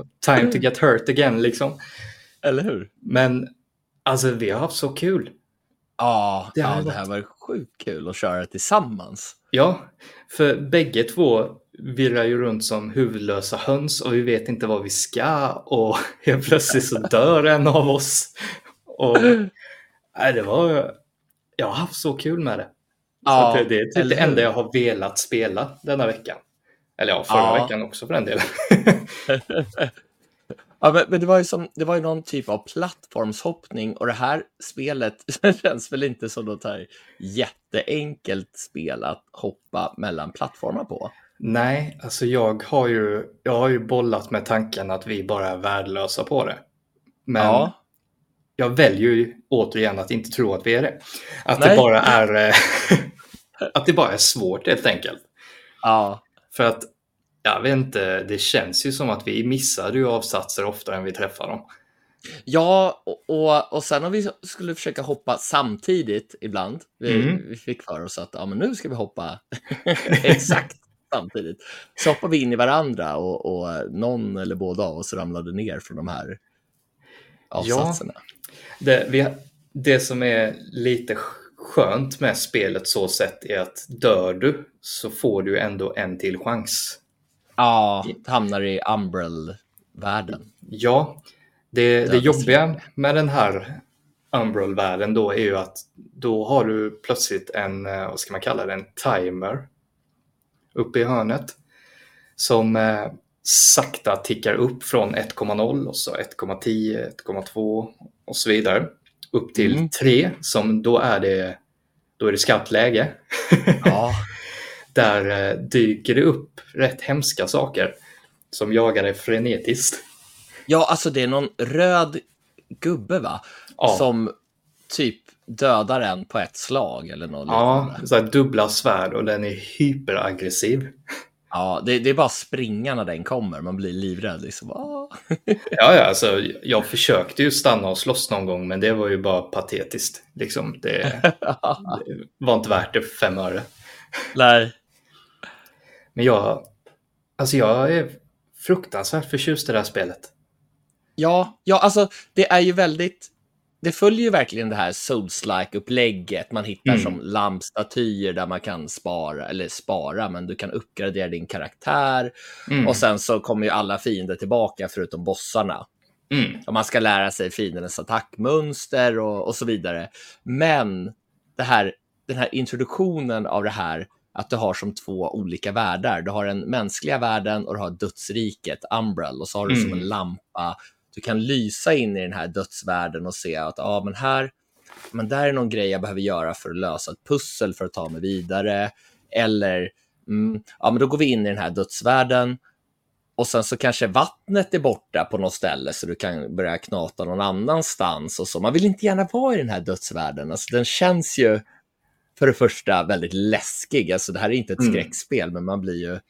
[laughs] Time to get hurt again liksom. Eller hur? Men alltså vi har haft så kul. Ja, det, ja, det här var sjukt kul att köra tillsammans. Ja, för bägge två virrar ju runt som huvudlösa höns och vi vet inte vad vi ska och [laughs] helt plötsligt så dör en av oss. Och, nej, det var, jag har haft så kul med det. Ja, så det är typ det enda jag har velat spela denna vecka. Eller ja, förra ja. veckan också för den delen. [laughs] ja, men, men, det, var ju som, det var ju någon typ av plattformshoppning och det här spelet [laughs] känns väl inte som något här jätteenkelt spel att hoppa mellan plattformar på. Nej, alltså jag har ju, jag har ju bollat med tanken att vi bara är värdelösa på det. Men ja jag väljer ju återigen att inte tro att vi är det. Att det bara är eh, [laughs] att det bara är svårt helt enkelt. Ja. För att, jag vet inte, det känns ju som att vi missar ju avsatser oftare än vi träffar dem. Ja, och, och, och sen om vi skulle försöka hoppa samtidigt ibland, vi, mm. vi fick för oss att ja, men nu ska vi hoppa [laughs] exakt samtidigt. Så hoppade vi in i varandra och, och någon eller båda av oss ramlade ner från de här avsatserna. Ja, det, vi, det som är lite skönt med spelet så sett är att dör du så får du ändå en till chans. Ja, hamnar i Umbrel-världen. Ja, det, det jobbiga med den här Umbrel-världen då är ju att då har du plötsligt en, eh, vad ska man kalla det, en timer uppe i hörnet som eh, sakta tickar upp från 1,0 och så 1,10, 1,2 och så vidare upp till mm. 3 som då är det, då är det skarpt. Ja. [laughs] Där eh, dyker det upp rätt hemska saker som jagar dig frenetiskt. Ja, alltså det är någon röd gubbe va? Ja. Som typ dödar en på ett slag eller något Ja, så här dubbla svärd och den är hyperaggressiv. Ja, det, det, är bara springa när den kommer. Man blir livrädd. Liksom. ja, ja, alltså, jag försökte ju stanna och slåss någon gång, men det var ju bara patetiskt. Liksom, det, det [laughs] var inte värt det för fem öre. Nej. Men jag, alltså jag är fruktansvärt förtjust i det här spelet. Ja, ja, alltså det är ju väldigt det följer ju verkligen det här Souls-like-upplägget. Man hittar mm. som lampstatyer där man kan spara, eller spara, men du kan uppgradera din karaktär. Mm. Och sen så kommer ju alla fiender tillbaka förutom bossarna. Mm. Och man ska lära sig fiendens attackmönster och, och så vidare. Men det här, den här introduktionen av det här att du har som två olika världar. Du har den mänskliga världen och du har dödsriket, Umbrel, och så har du som en mm. lampa du kan lysa in i den här dödsvärlden och se att ja, men här, men där är någon grej jag behöver göra för att lösa ett pussel för att ta mig vidare. Eller, mm, ja, men då går vi in i den här dödsvärlden och sen så kanske vattnet är borta på något ställe så du kan börja knata någon annanstans och så. Man vill inte gärna vara i den här dödsvärlden. Alltså, den känns ju för det första väldigt läskig. Alltså, det här är inte ett mm. skräckspel, men man blir ju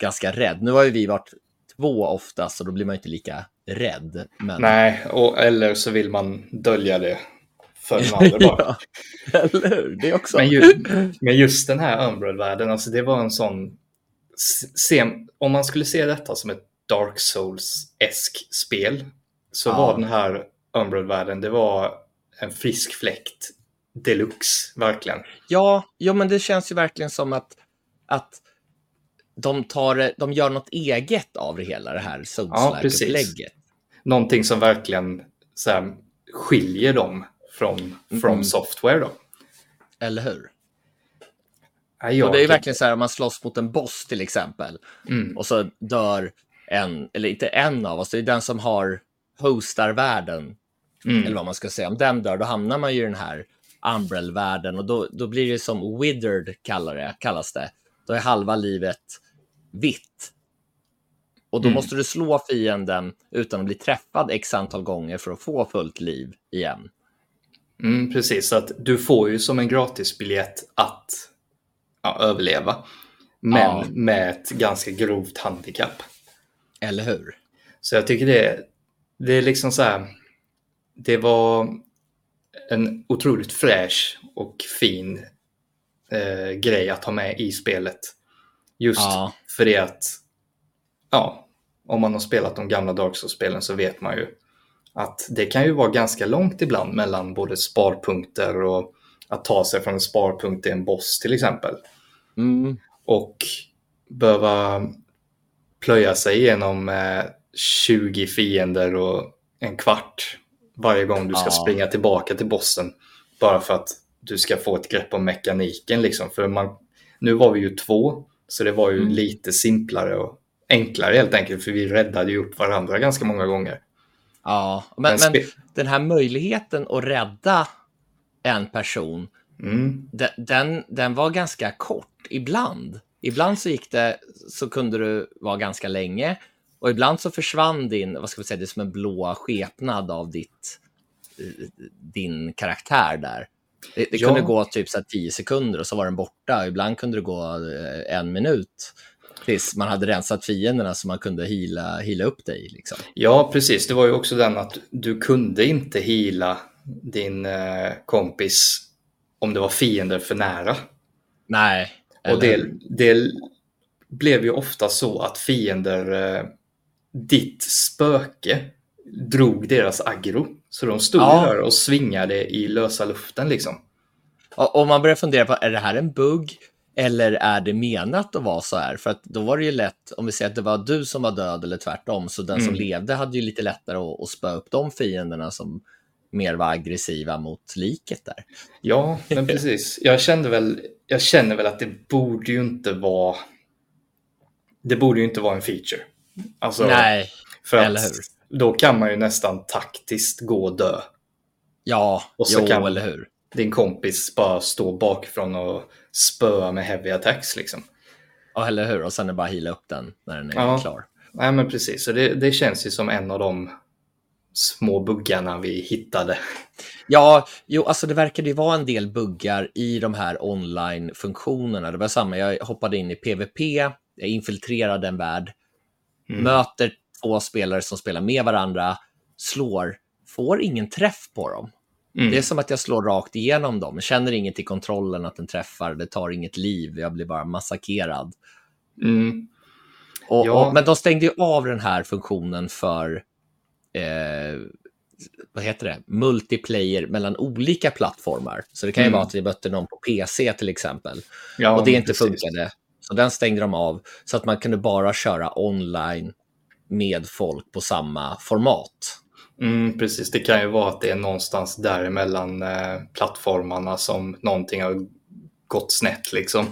ganska rädd. Nu har ju vi varit två ofta, så då blir man inte lika rädd. Men... Nej, och, eller så vill man dölja det för den andra [laughs] bara. ja, eller hur? Det också. Men just, men just den här Umbrel-världen, alltså det var en sån... Se, om man skulle se detta som ett Dark Souls-esk spel så ja. var den här Umbrel-världen, det var en frisk fläkt deluxe, verkligen. Ja, ja, men det känns ju verkligen som att, att de, tar, de gör något eget av det hela, det här Souls-like-upplägget. Ja, Någonting som verkligen så här, skiljer dem från From mm. Software. Då. Eller hur? Ja, och det är verkligen så här om man slåss mot en boss till exempel mm. och så dör en, eller inte en av oss, det är den som har hostar världen. Mm. Eller vad man ska säga. Om den dör, då hamnar man ju i den här Umbrel-världen och då, då blir det som withered kallar det, kallas det. Då är halva livet vitt. Och då mm. måste du slå fienden utan att bli träffad x antal gånger för att få fullt liv igen. Mm, precis, så att du får ju som en gratisbiljett att ja, överleva. Men ja. med ett ganska grovt handikapp. Eller hur? Så jag tycker det, det är liksom så här. Det var en otroligt fräsch och fin eh, grej att ha med i spelet. Just ja. för det att, ja, om man har spelat de gamla Dark Souls-spelen så vet man ju att det kan ju vara ganska långt ibland mellan både sparpunkter och att ta sig från en sparpunkt till en boss till exempel. Mm. Och behöva plöja sig igenom eh, 20 fiender och en kvart varje gång du ska ja. springa tillbaka till bossen. Bara för att du ska få ett grepp om mekaniken. Liksom. För man, nu var vi ju två så det var ju mm. lite simplare och enklare helt enkelt, för vi räddade ju upp varandra ganska många gånger. Ja, men, men den här möjligheten att rädda en person, mm. den, den, den, var ganska kort ibland. Ibland så gick det, så kunde du vara ganska länge och ibland så försvann din, vad ska vi säga, det är som en blå skepnad av ditt, din karaktär där. Det, det ja. kunde gå typ så 10 sekunder och så var den borta. Ibland kunde det gå eh, en minut tills man hade rensat fienderna så man kunde hila, hila upp dig. Liksom. Ja, precis. Det var ju också den att du kunde inte hila din eh, kompis om det var fiender för nära. Nej. Och det, det blev ju ofta så att fiender, eh, ditt spöke, drog deras aggro. Så de stod Ja. där och svingade i lösa luften liksom. Och, och man börjar fundera på, är det här en bugg? Eller är det menat att vara så här? För att då var det ju lätt, om vi säger att det var du som var död eller tvärtom, så den som Mm. levde hade ju lite lättare att, att spöa upp de fienderna som mer var aggressiva mot liket där. Ja, men [laughs] precis. Jag kände väl, jag känner väl att det borde ju inte vara det borde ju inte vara en feature. Alltså, Nej, för eller att hur? då kan man ju nästan taktiskt gå och dö. ja, Och så jo, kan- eller hur? Din kompis bara stå bakifrån och spöa med heavy attacks liksom. Ja, eller hur? Och sen är bara hila upp den när den är Ja. klar. Nej men precis, så det, det känns ju som en av de små buggarna vi hittade. Ja, jo, alltså det verkade ju vara en del buggar i de här online-funktionerna. Det var samma, jag hoppade in i PVP, jag infiltrerade en värld, Mm. möter två spelare som spelar med varandra, slår, får ingen träff på dem. Mm. Det är som att jag slår rakt igenom dem, känner inget i kontrollen att den träffar, det tar inget liv, jag blir bara massakrerad. Mm. Och, Ja. och, men de stängde ju av den här funktionen för eh, vad heter det? multiplayer mellan olika plattformar. Så det kan ju Mm. vara att vi mötte någon på PC till exempel Ja, och det inte precis. funkade. Så den stängde de av så att man kunde bara köra online med folk på samma format. Mm, precis, det kan ju vara att det är någonstans däremellan eh, plattformarna som någonting har gått snett liksom.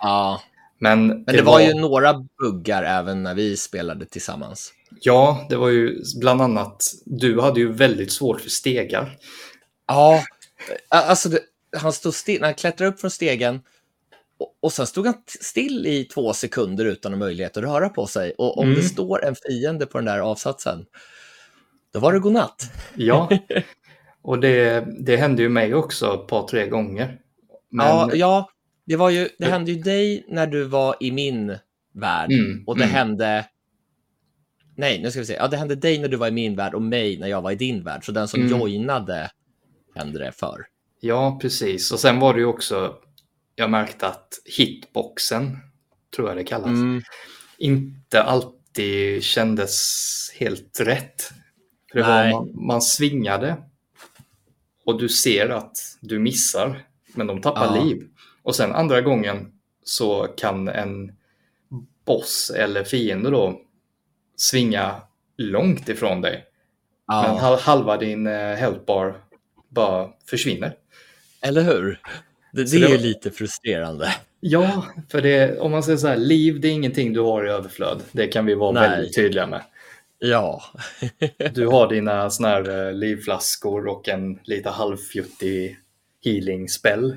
Ja, Men, men det, var ju några buggar även när vi spelade tillsammans. Ja, det var ju bland annat, du hade ju väldigt svårt för stegar. Ja, alltså det, han stod still, när han klättrade upp från stegen och, och sen stod han still i två sekunder utan möjlighet att röra på sig. Och om Mm. det står en fiende på den där avsatsen, då var det godnatt. [laughs] Ja, och det, det hände ju mig också ett par, tre gånger. Men, Ja, ja det, var ju, det hände ju dig när du var i min värld Mm, och det mm. hände Nej, nu ska vi se. Ja, det hände dig när du var i min värld och mig när jag var i din värld. Så den som Mm. joinade hände det för. ja, precis. Och sen var det ju också, jag märkte att hitboxen, tror jag det kallas, Mm. inte alltid kändes helt rätt. För det var, Nej. man, man svingade och du ser att du missar, men de tappar Ja. liv. Och sen andra gången så kan en boss eller fiende då svinga långt ifrån dig. Men Ja, hal- halva din eh, health bar bara försvinner. eller hur? Det, det det är var- lite frustrerande. Ja, för det, om man säger så här, liv det är ingenting du har i överflöd. Det kan vi vara Nej. väldigt tydliga med. Ja, [laughs] Du har dina såna här eh, livflaskor och en lite halvfjuttig healing spell.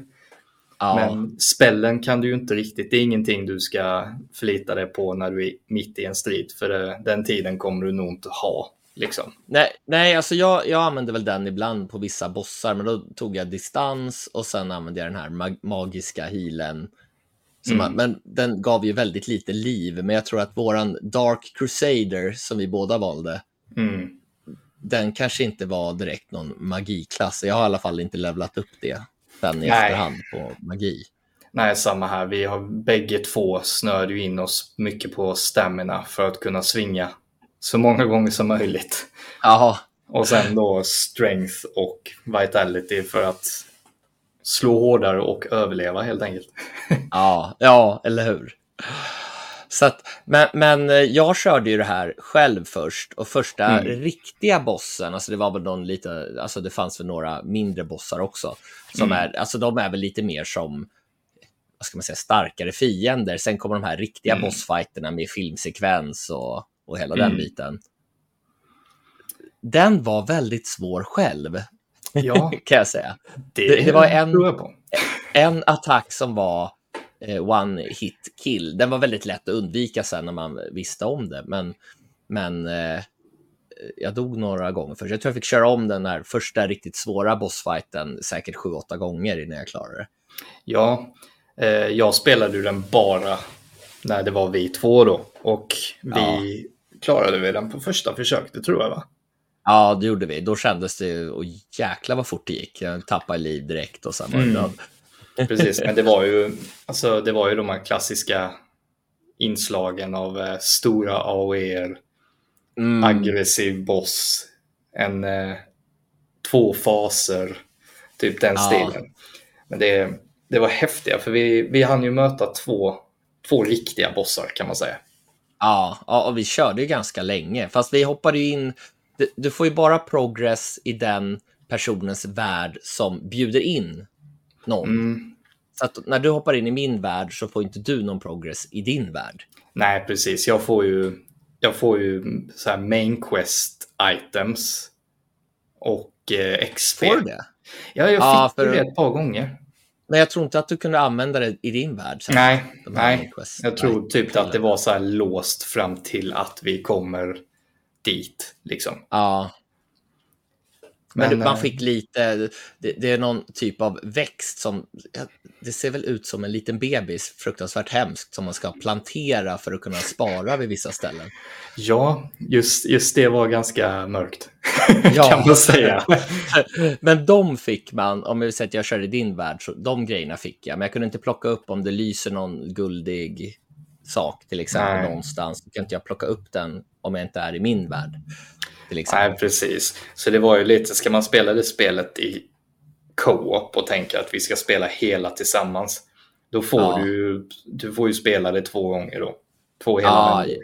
ja. Men spellen kan du ju inte riktigt, det är ingenting du ska förlita dig på när du är mitt i en strid. För det, den tiden kommer du nog inte ha. Liksom. Nej, nej alltså jag, jag använde väl den ibland på vissa bossar, men då tog jag distans och sen använde jag den här mag magiska healen. Mm. man, men den gav ju väldigt lite liv, men jag tror att våran Dark Crusader, som vi båda valde, Mm. den kanske inte var direkt någon magiklass. Jag har i alla fall inte levlat upp det sen i Nej. efterhand på magi. Nej, samma här. Vi har bägge två snöade ju in oss mycket på stamina för att kunna svinga så många gånger som möjligt. Jaha, Och sen då strength och vitality för att slå hårdare och överleva helt enkelt. [laughs] Ja, ja, eller hur? Så att, men, men eh, jag körde ju det här själv först och första Mm. riktiga bossen, alltså det var väl någon lite, alltså det fanns väl några mindre bossar också, som Mm. är, alltså de är väl lite mer som, vad ska man säga, starkare fiender. Sen kommer de här riktiga Mm. bossfighterna med filmsekvens och, och hela Mm. den biten. Den var väldigt svår själv, Ja, [laughs] kan jag säga. det, Det- det var en- en attack som var eh, one hit kill. Den var väldigt lätt att undvika sen när man visste om det. Men, men eh, jag dog några gånger först. Jag tror jag fick köra om den här första riktigt svåra bossfighten säkert sju, åtta gånger innan jag klarade det. Ja, eh, jag spelade ju den bara när det var vi två då. Och vi klarade vi den på första försöket, tror jag va? Ja, det gjorde vi. Då kändes det ju, och jäkla vad fort det gick. Jag tappade liv direkt och sen var det Mm. död. [laughs] Precis, men det var ju, alltså, det var ju de här klassiska inslagen av eh, stora AOEer, Mm. aggressiv boss, en, eh, två faser, typ den Ja. stilen. Men det, det var häftiga för vi, vi hann ju möta två, två riktiga bossar kan man säga. Ja, ja, och vi körde ju ganska länge. Fast vi hoppade ju in... du- Du får ju bara progress i den personens värld som bjuder in någon. Mm. Så att när du hoppar in i min värld så får inte du någon progress i din värld. Nej, precis. Jag får ju, jag får ju så här main quest items och eh, XP. Får du det? Ja, jag Ja, fick för- det ett par gånger. Men jag tror inte att du kunde använda det i din värld. sen. Nej, nej. Jag tror typ att det var så här låst fram till att vi kommer dit. Liksom. Ja, men, Men, man eh, fick lite... Det, det är någon typ av växt som... Det ser väl ut som en liten bebis, fruktansvärt hemskt, som man ska plantera för att kunna spara vid vissa ställen. Ja, just, just det var ganska mörkt. [laughs] Ja. kan man säga. [laughs] Men de fick man, om jag säga att jag kör i din värld, så de grejerna fick jag. Men jag kunde inte plocka upp om det lyser någon guldig sak till exempel Nej. någonstans. Då kan inte jag plocka upp den om jag inte är i min värld. Nej, precis. Så det var ju lite, ska man spela det spelet i co-op och tänka att vi ska spela hela tillsammans, då får Ja. du du får ju spela det två gånger då. Två hela Ja.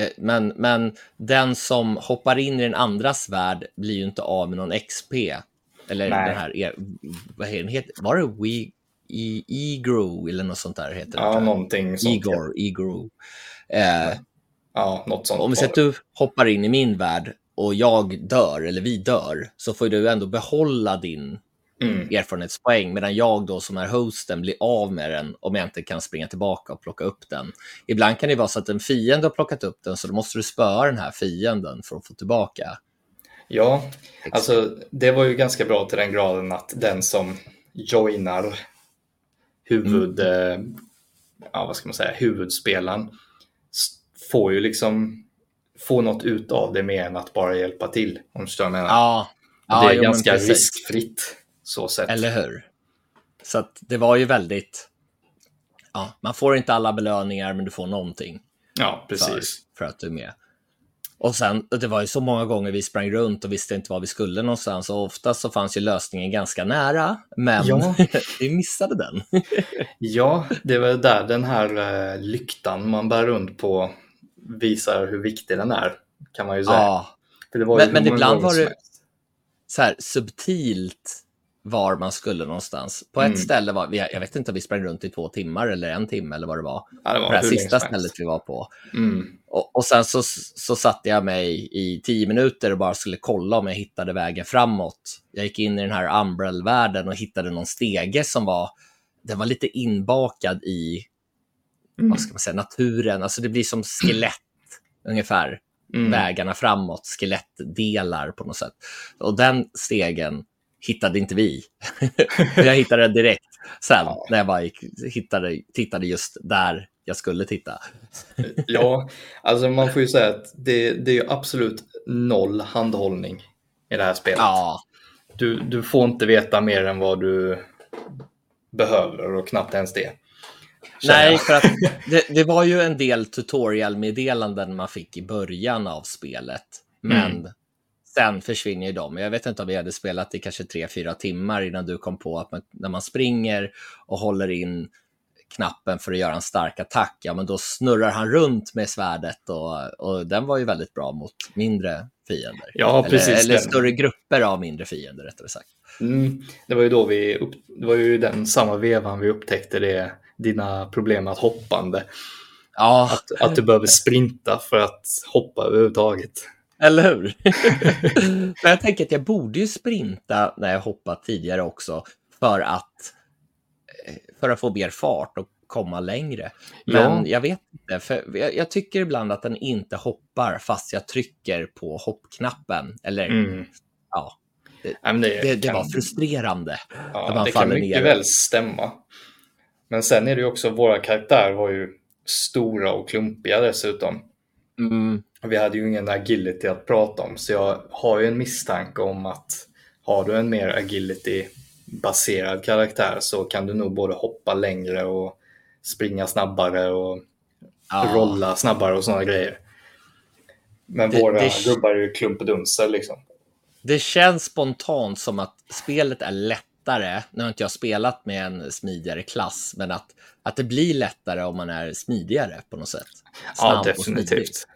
Eh, Men, men den som hoppar in i den andras värld blir ju inte av med någon XP. Eller Nej. den här, e- vad heter Var det We, e, Egro eller något sånt där heter det? Ja, jag. någonting sånt. Igor, Igro. Eh, Ja, något sånt. Om vi säger att du hoppar in i min värld och jag dör, eller vi dör, så får du ändå behålla din Mm. erfarenhetspoäng, medan jag då som är hosten blir av med den om jag inte kan springa tillbaka och plocka upp den. Ibland kan det vara så att en fiende har plockat upp den, så då måste du spöa den här fienden för att få tillbaka. Ja, alltså det var ju ganska bra till den graden att den som joinar huvud, Mm. eh, ja vad ska man säga, huvudspelaren får ju liksom få något ut av det mer än att bara hjälpa till. Om du förstår vad jag menar. Ja, det ja är jo, ganska riskfritt så sett. Eller hur? Så att det var ju väldigt... Ja, man får inte alla belöningar, men du får någonting. Ja, för, precis. för att du är med. Och sen, det var ju så många gånger vi sprang runt och visste inte var vi skulle någonstans och ofta så fanns ju lösningen ganska nära, men Ja. [laughs] vi missade den. Ja, det var där den här eh, lyktan man bär runt på visar hur viktig den är, kan man ju säga. ja, Men- ju men många ibland var det- så här subtilt var man skulle någonstans. På Mm. ett ställe var, vi- jag vet inte om vi sprang runt i två timmar eller en timme eller vad det var. Ja, det var det här sista stället vi var på. Mm. Och, och sen så, så satte jag mig i tio minuter och bara skulle kolla om jag hittade vägen framåt. Jag gick in i den här Umbrell-världen och hittade någon stege som var, den var lite inbakad i. vad ska man säga, naturen. Alltså det blir som skelett ungefär. Mm. Vägarna framåt, skelettdelar på något sätt. Och den stegen hittade inte vi. [laughs] jag hittade den direkt sen Ja. när jag bara gick, hittade, tittade just där jag skulle titta. [laughs] Ja, alltså man får ju säga att det, det är ju absolut noll handhållning i det här spelet. Ja, Du, du får inte veta mer än vad du behöver och knappt ens det. Nej, för att [laughs] det, det var ju en del tutorial-meddelanden man fick i början av spelet. Men Mm. sen försvinner ju de. Jag vet inte om vi hade spelat i kanske tre, fyra timmar innan du kom på att man, när man springer och håller in knappen för att göra en stark attack, ja men då snurrar han runt med svärdet och, och den var ju väldigt bra mot mindre fiender. Ja, precis. Eller, eller den. större grupper av mindre fiender rättare sagt. Mm, det var ju då vi upp, det var ju den samma vevan vi upptäckte det, dina problem med att hoppande. Ja, Att, att du behöver sprinta för att hoppa överhuvudtaget. Eller hur? [laughs] Men jag tänker att jag borde ju sprinta när jag hoppat tidigare också för att, eh, för att få mer fart och komma längre. Men Ja. jag vet inte, för jag, jag tycker ibland att den inte hoppar fast jag trycker på hoppknappen. Eller Mm. ja, men det, det, det kan, var frustrerande. ja, det kan mycket ner. väl stämma. Men sen är det ju också, våra karaktärer var ju stora och klumpiga dessutom. Mm, Vi hade ju ingen agility att prata om, så jag har ju en misstanke om att har du en mer agility-baserad karaktär så kan du nog både hoppa längre och springa snabbare och ja. rolla snabbare och sådana grejer. Men det, våra det, gubbar är ju klumpedunser liksom. Det känns spontant som att spelet är lättare. Nu har inte jag spelat med en smidigare klass, men att, att det blir lättare om man är smidigare på något sätt. Snabb ja, definitivt.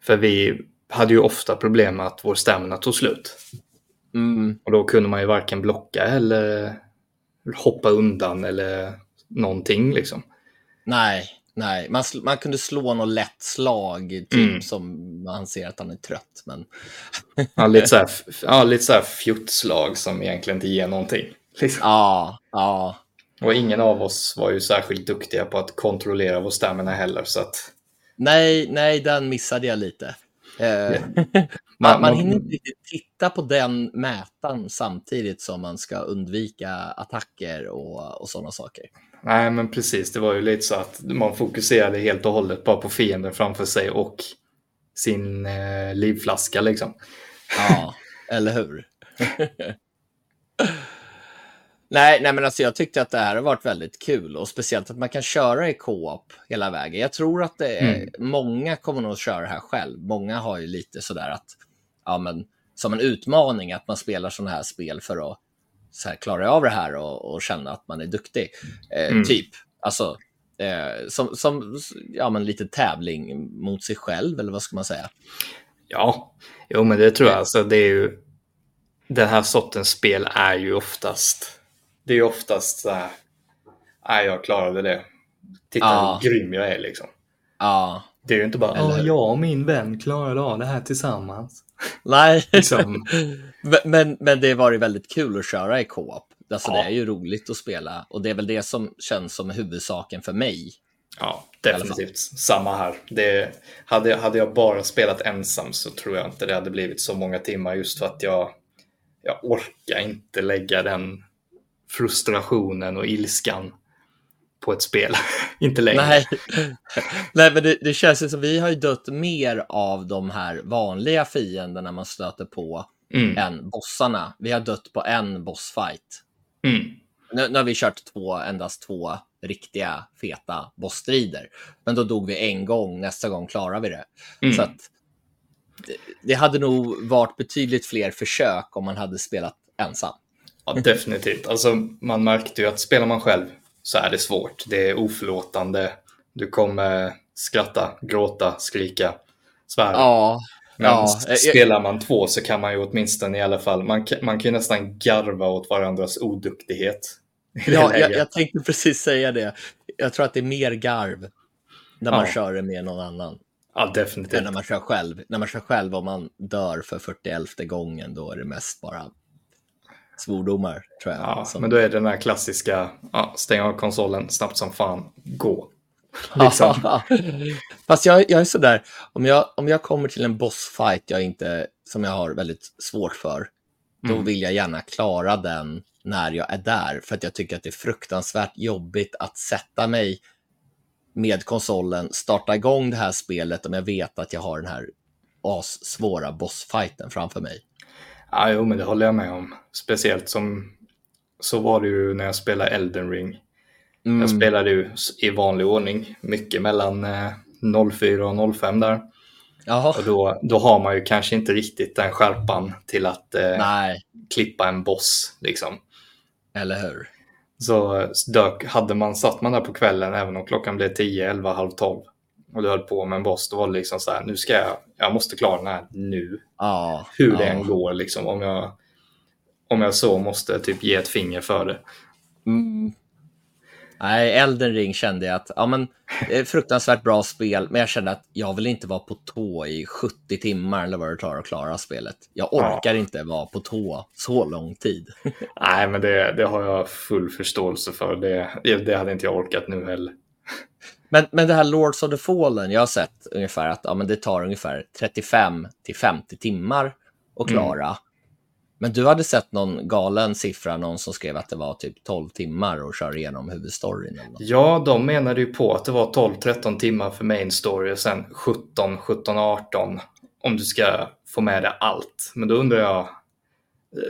För vi hade ju ofta problem med att vår stamina tog slut. Mm. Och då kunde man ju varken blocka eller hoppa undan eller någonting liksom. Nej, nej. Man, man kunde slå något lätt slag, typ mm. som man ser att han är trött. Men... ja, lite så här, ja, lite så här fjuttslag som egentligen inte ger någonting. Liksom. Ja, ja. Och ingen av oss var ju särskilt duktiga på att kontrollera vår stamina heller. Så att... Nej, nej, den missade jag lite. Eh, [laughs] man, man hinner inte riktigt titta på den mätaren samtidigt som man ska undvika attacker och, och sådana saker. Nej, men precis. Det var ju lite så att man fokuserade helt och hållet bara på fienden framför sig och sin eh, livflaska liksom. Ja, [laughs] eller hur? [laughs] Nej, nej, men alltså jag tyckte att det här har varit väldigt kul och speciellt att man kan köra i co-op hela vägen. Jag tror att det är, mm. många kommer nog att köra det här själv. Många har ju lite sådär att, ja men som en utmaning att man spelar sådana här spel för att så här, klara av det här och, och känna att man är duktig. Eh, mm. Typ, alltså eh, som, som ja, men lite tävling mot sig själv eller vad ska man säga? Ja, jo men det tror jag. Alltså, det är ju, den här sortens spel är ju oftast det är oftast så här, nej jag klarade det. Titta ja. hur grym jag är liksom. Ja. Det är ju inte bara, ja, jag och min vän klarade av det här tillsammans. Nej, [laughs] liksom. [laughs] men, men det var ju väldigt kul att köra i co-op. Alltså, ja. Det är ju roligt att spela och det är väl det som känns som huvudsaken för mig. Ja, definitivt. Samma här. Det, hade, hade jag bara spelat ensam så tror jag inte det hade blivit så många timmar just för att jag, jag orkar inte lägga den frustrationen och ilskan på ett spel. [laughs] inte längre. Nej, Nej men det, det känns som vi har ju dött mer av de här vanliga fienderna man stöter på mm. än bossarna. Vi har dött på en bossfight. Mm. Nu, nu har vi kört två, endast två riktiga feta bossstrider. Men då dog vi en gång, nästa gång klarar vi det. Mm. Så att, det, det hade nog varit betydligt fler försök om man hade spelat ensam. Ja, definitivt. Alltså, man märkte ju att spelar man själv så är det svårt. Det är oförlåtande. Du kommer skratta, gråta, skrika, svära. Ja, Men ja, spelar man två så kan man ju åtminstone i alla fall, man, man kan ju nästan garva åt varandras oduktighet. Ja, jag, jag, tänkte precis säga det. Jag tror att det är mer garv när man ja. kör det med någon annan. Ja, definitivt. Än när man kör själv. När man kör själv och man dör för 41 gången, då är det mest bara svordomar tror jag. Ja, som... men då är det den här klassiska, ja, stänga av konsolen snabbt som fan, gå. [laughs] Liksom. Fast jag, jag är sådär, om jag, om jag kommer till en bossfight jag inte, som jag har väldigt svårt för, då mm. vill jag gärna klara den när jag är där. För att jag tycker att det är fruktansvärt jobbigt att sätta mig med konsolen, starta igång det här spelet om jag vet att jag har den här svåra bossfighten framför mig. Ja, jo, men det håller jag med om. Speciellt som så var det ju när jag spelade Elden Ring. Mm. Jag spelade ju i vanlig ordning, mycket mellan 04 eh, och 05 där. Jaha. Och då, då har man ju kanske inte riktigt den skärpan till att eh, klippa en boss. Liksom. Eller hur? Så dök, hade man satt man där på kvällen, även om klockan blev 10, 11, halv 12, och du höll på med en boss, då var det liksom så här, nu ska jag, jag måste klara den här nu. Ja, Hur ja. det än går, liksom, om jag, om jag så måste typ ge ett finger för det. Mm. Nej, Elden ring kände jag att ja, men, det är fruktansvärt bra spel, men jag kände att jag vill inte vara på tå i 70 timmar eller vad det tar att klara spelet. Jag orkar ja. inte vara på tå så lång tid. [laughs] Nej, men det, det har jag full förståelse för. Det, det hade inte jag orkat nu heller. Men, men det här Lords of the Fallen, jag har sett ungefär att ja, men det tar ungefär 35 till 50 timmar att mm. klara. Mm. Men du hade sett någon galen siffra, någon som skrev att det var typ 12 timmar att köra igenom huvudstoryn. Eller något. Ja, de menade ju på att det var 12-13 timmar för main story och sen 17, 17, 18 om du ska få med dig allt. Men då undrar jag,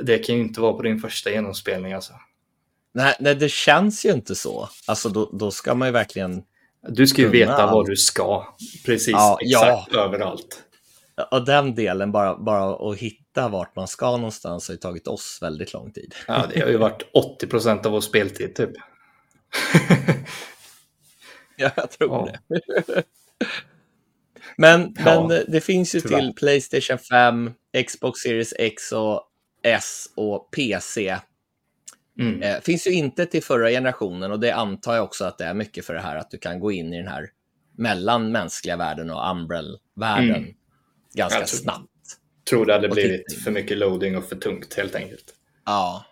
det kan ju inte vara på din första genomspelning alltså. Nej, nej det känns ju inte så. Alltså då, då ska man ju verkligen Du ska ju veta allt. vad du ska. Precis, Ja, exakt överallt. Och den delen, bara, bara att hitta vart man ska någonstans, har ju tagit oss väldigt lång tid. Ja, det har ju varit [laughs] 80 procent av vår speltid typ. Ja, jag tror Ja. det. [laughs] men, Ja, men det finns ju tyvärr. till Playstation 5, Xbox Series X och S och PC. Mm. Eh, finns ju inte till förra generationen och det antar jag också att det är mycket för det här att du kan gå in i den här mellan mänskliga världen och Umbrell-världen Mm. ganska Jag tror- snabbt. Tror det hade blivit titta för mycket loading och för tungt helt enkelt. Ja.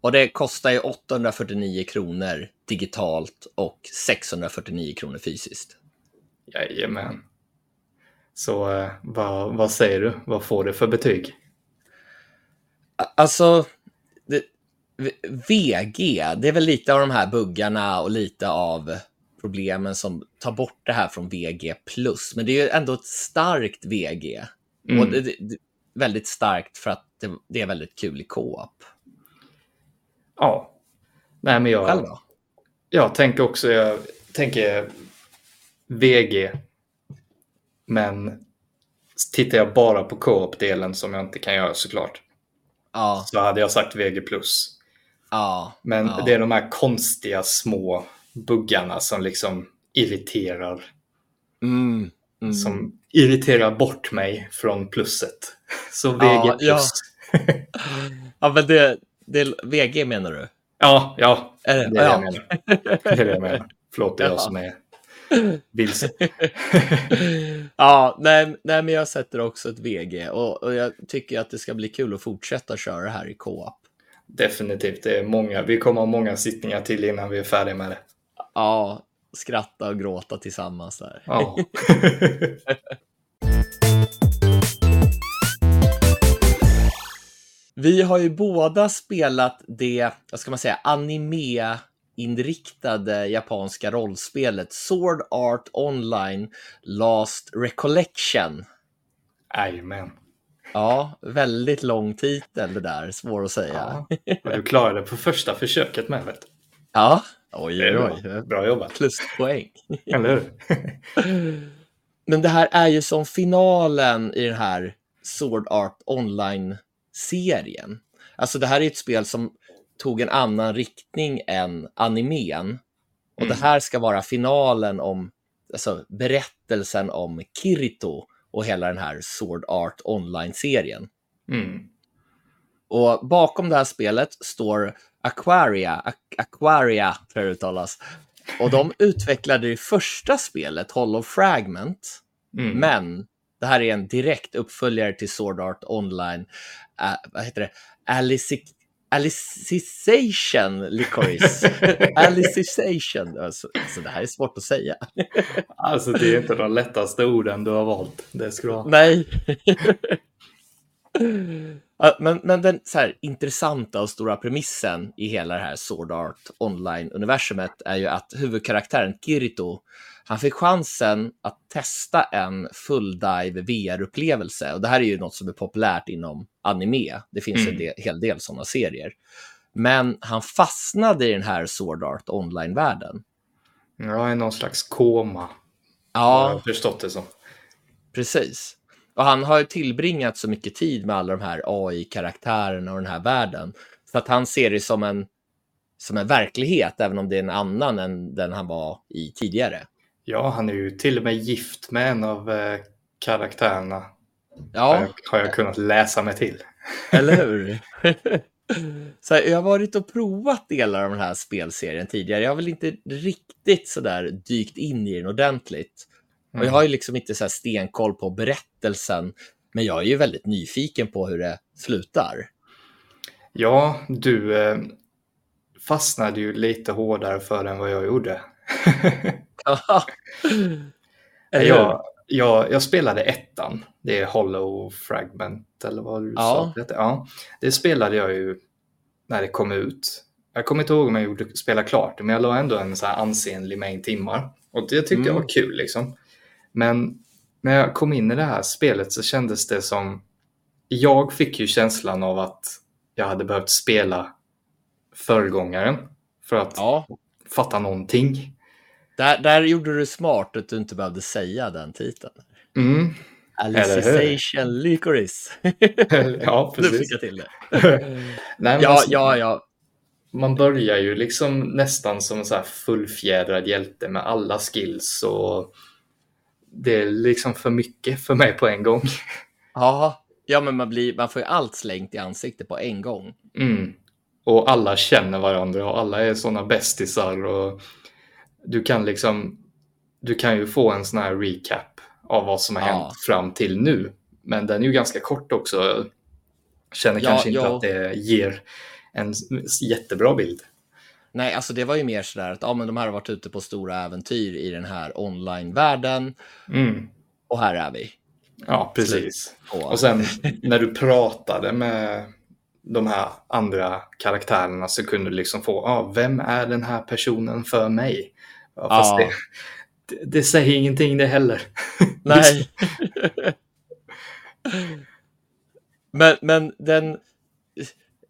Och det kostar ju 849 kronor digitalt och 649 kronor fysiskt. Jajamän. Så eh, vad, vad säger du? Vad får du för betyg? Alltså, VG, det är väl lite av de här buggarna och lite av problemen som tar bort det här från VG+. Men det är ju ändå ett starkt VG. Mm. Och det, det, väldigt starkt för att det, det är väldigt kul i co-op. Ja. Nej, men Själv jag, då? jag tänker också, jag tänker VG. Men tittar jag bara på co-op-delen som jag inte kan göra såklart. Ja, Så hade jag sagt VG+. Ja. Men ja. det är de här konstiga små buggarna som liksom irriterar. Mm, mm. Som irriterar bort mig från plusset. [laughs] Så VG+. Ja, Ja, ja. men det, det VG menar du? ja, ja Är det är det ja. jag menar. Det är det jag menar. Förlåt, det är jag Ja. som är vilsen. [laughs] ja, nej, nej, men jag sätter också ett VG och, och jag tycker att det ska bli kul att fortsätta köra det här i co-op. Definitivt, det är många. Vi kommer ha många sittningar till innan vi är färdiga med det. Ja, skratta och gråta tillsammans där. Ja. [laughs] Vi har ju båda spelat det, vad ska man säga, anime-inriktade japanska rollspelet Sword Art Online Last Recollection. Jajamän. Ja, väldigt lång titel det där, svår att säga. Ja. Du klarade det på första försöket med. Vet. Ja, oj, oj, bra. oj. bra jobbat. Pluspoäng. Eller hur? [laughs] Men det här är ju som finalen i den här Sword Art Online-serien. Alltså det här är ett spel som tog en annan riktning än animen. Och Mm. det här ska vara finalen om, alltså berättelsen om Kirito och hela den här Sword Art Online-serien. Mm. Och bakom det här spelet står Aquaria, Aqu- Aquaria tror jag uttalas. Och de [laughs] utvecklade det första spelet, Hollow Fragment, Mm. men det här är en direkt uppföljare till Sword Art Online. Äh, vad heter det? Alici- Alicization Licorice. [laughs] Alicization. Alltså, alltså, det här är svårt att säga. Alltså det är inte de lättaste orden du har valt. Det ska du ha. Nej. [laughs] Men, men den så här, intressanta och stora premissen i hela det här Sword Art Online-universumet är ju att huvudkaraktären Kirito, han fick chansen att testa en fulldive VR-upplevelse. Och det här är ju något som är populärt inom anime. Det finns Mm. en del, hel del sådana serier. Men han fastnade i den här Sword Art Online-världen. Jag är någon slags koma. Jag Ja, har förstått det som. Precis. Och han har ju tillbringat så mycket tid med alla de här AI-karaktärerna och den här världen. Så att han ser det som en, som en verklighet, även om det är en annan än den han var i tidigare. Ja, han är ju till och med gift med en av eh, karaktärerna. Har, Ja, jag, har jag kunnat läsa mig till. eller hur? [laughs] [laughs] så här, jag har varit och provat delar av den här spelserien tidigare. Jag har väl inte riktigt sådär dykt in i den ordentligt. Och jag har ju liksom inte så här stenkoll på berättelsen, men jag är ju väldigt nyfiken på hur det slutar. Ja, du eh, fastnade ju lite hårdare för den än vad jag gjorde. [laughs] Jag, jag, jag spelade ettan. Det är Hollow Fragment eller vad du Ja. sa. det. Ja, det spelade jag ju när det kom ut. Jag kommer inte ihåg om jag gjorde spela klart det, men jag la ändå en så ansenlig mängd timmar. Och det tyckte jag Mm. var kul liksom. Men när jag kom in i det här spelet så kändes det som... Jag fick ju känslan av att jag hade behövt spela föregångaren för att Ja, fatta någonting. Där, där gjorde du smart att du inte behövde säga den titeln. Mm. Alicization Licorice. [laughs] ja, Nu precis. fick jag till det. [laughs] Nej, Ja, alltså, ja, ja. Man börjar ju liksom nästan som en så fullfjädrad hjälte med alla skills och det är liksom för mycket för mig på en gång. [laughs] Ja, ja men man, blir, man får ju allt slängt i ansiktet på en gång. Mm. Och alla känner varandra och alla är sådana bästisar och du kan liksom du kan ju få en sån här recap av vad som har Ja. hänt fram till nu. Men den är ju ganska kort också. Jag känner Ja, kanske inte ja. att det ger en jättebra bild. Nej, alltså det var ju mer sådär att ja, men de här har varit ute på stora äventyr i den här online-världen Mm. och här är vi. Ja, precis. Och, Och sen när du pratade med de här andra karaktärerna så kunde du liksom få, ah, vem är den här personen för mig? Ja, fast Ja. det, det, säger ingenting det heller. [laughs] Nej. [laughs] men, men den...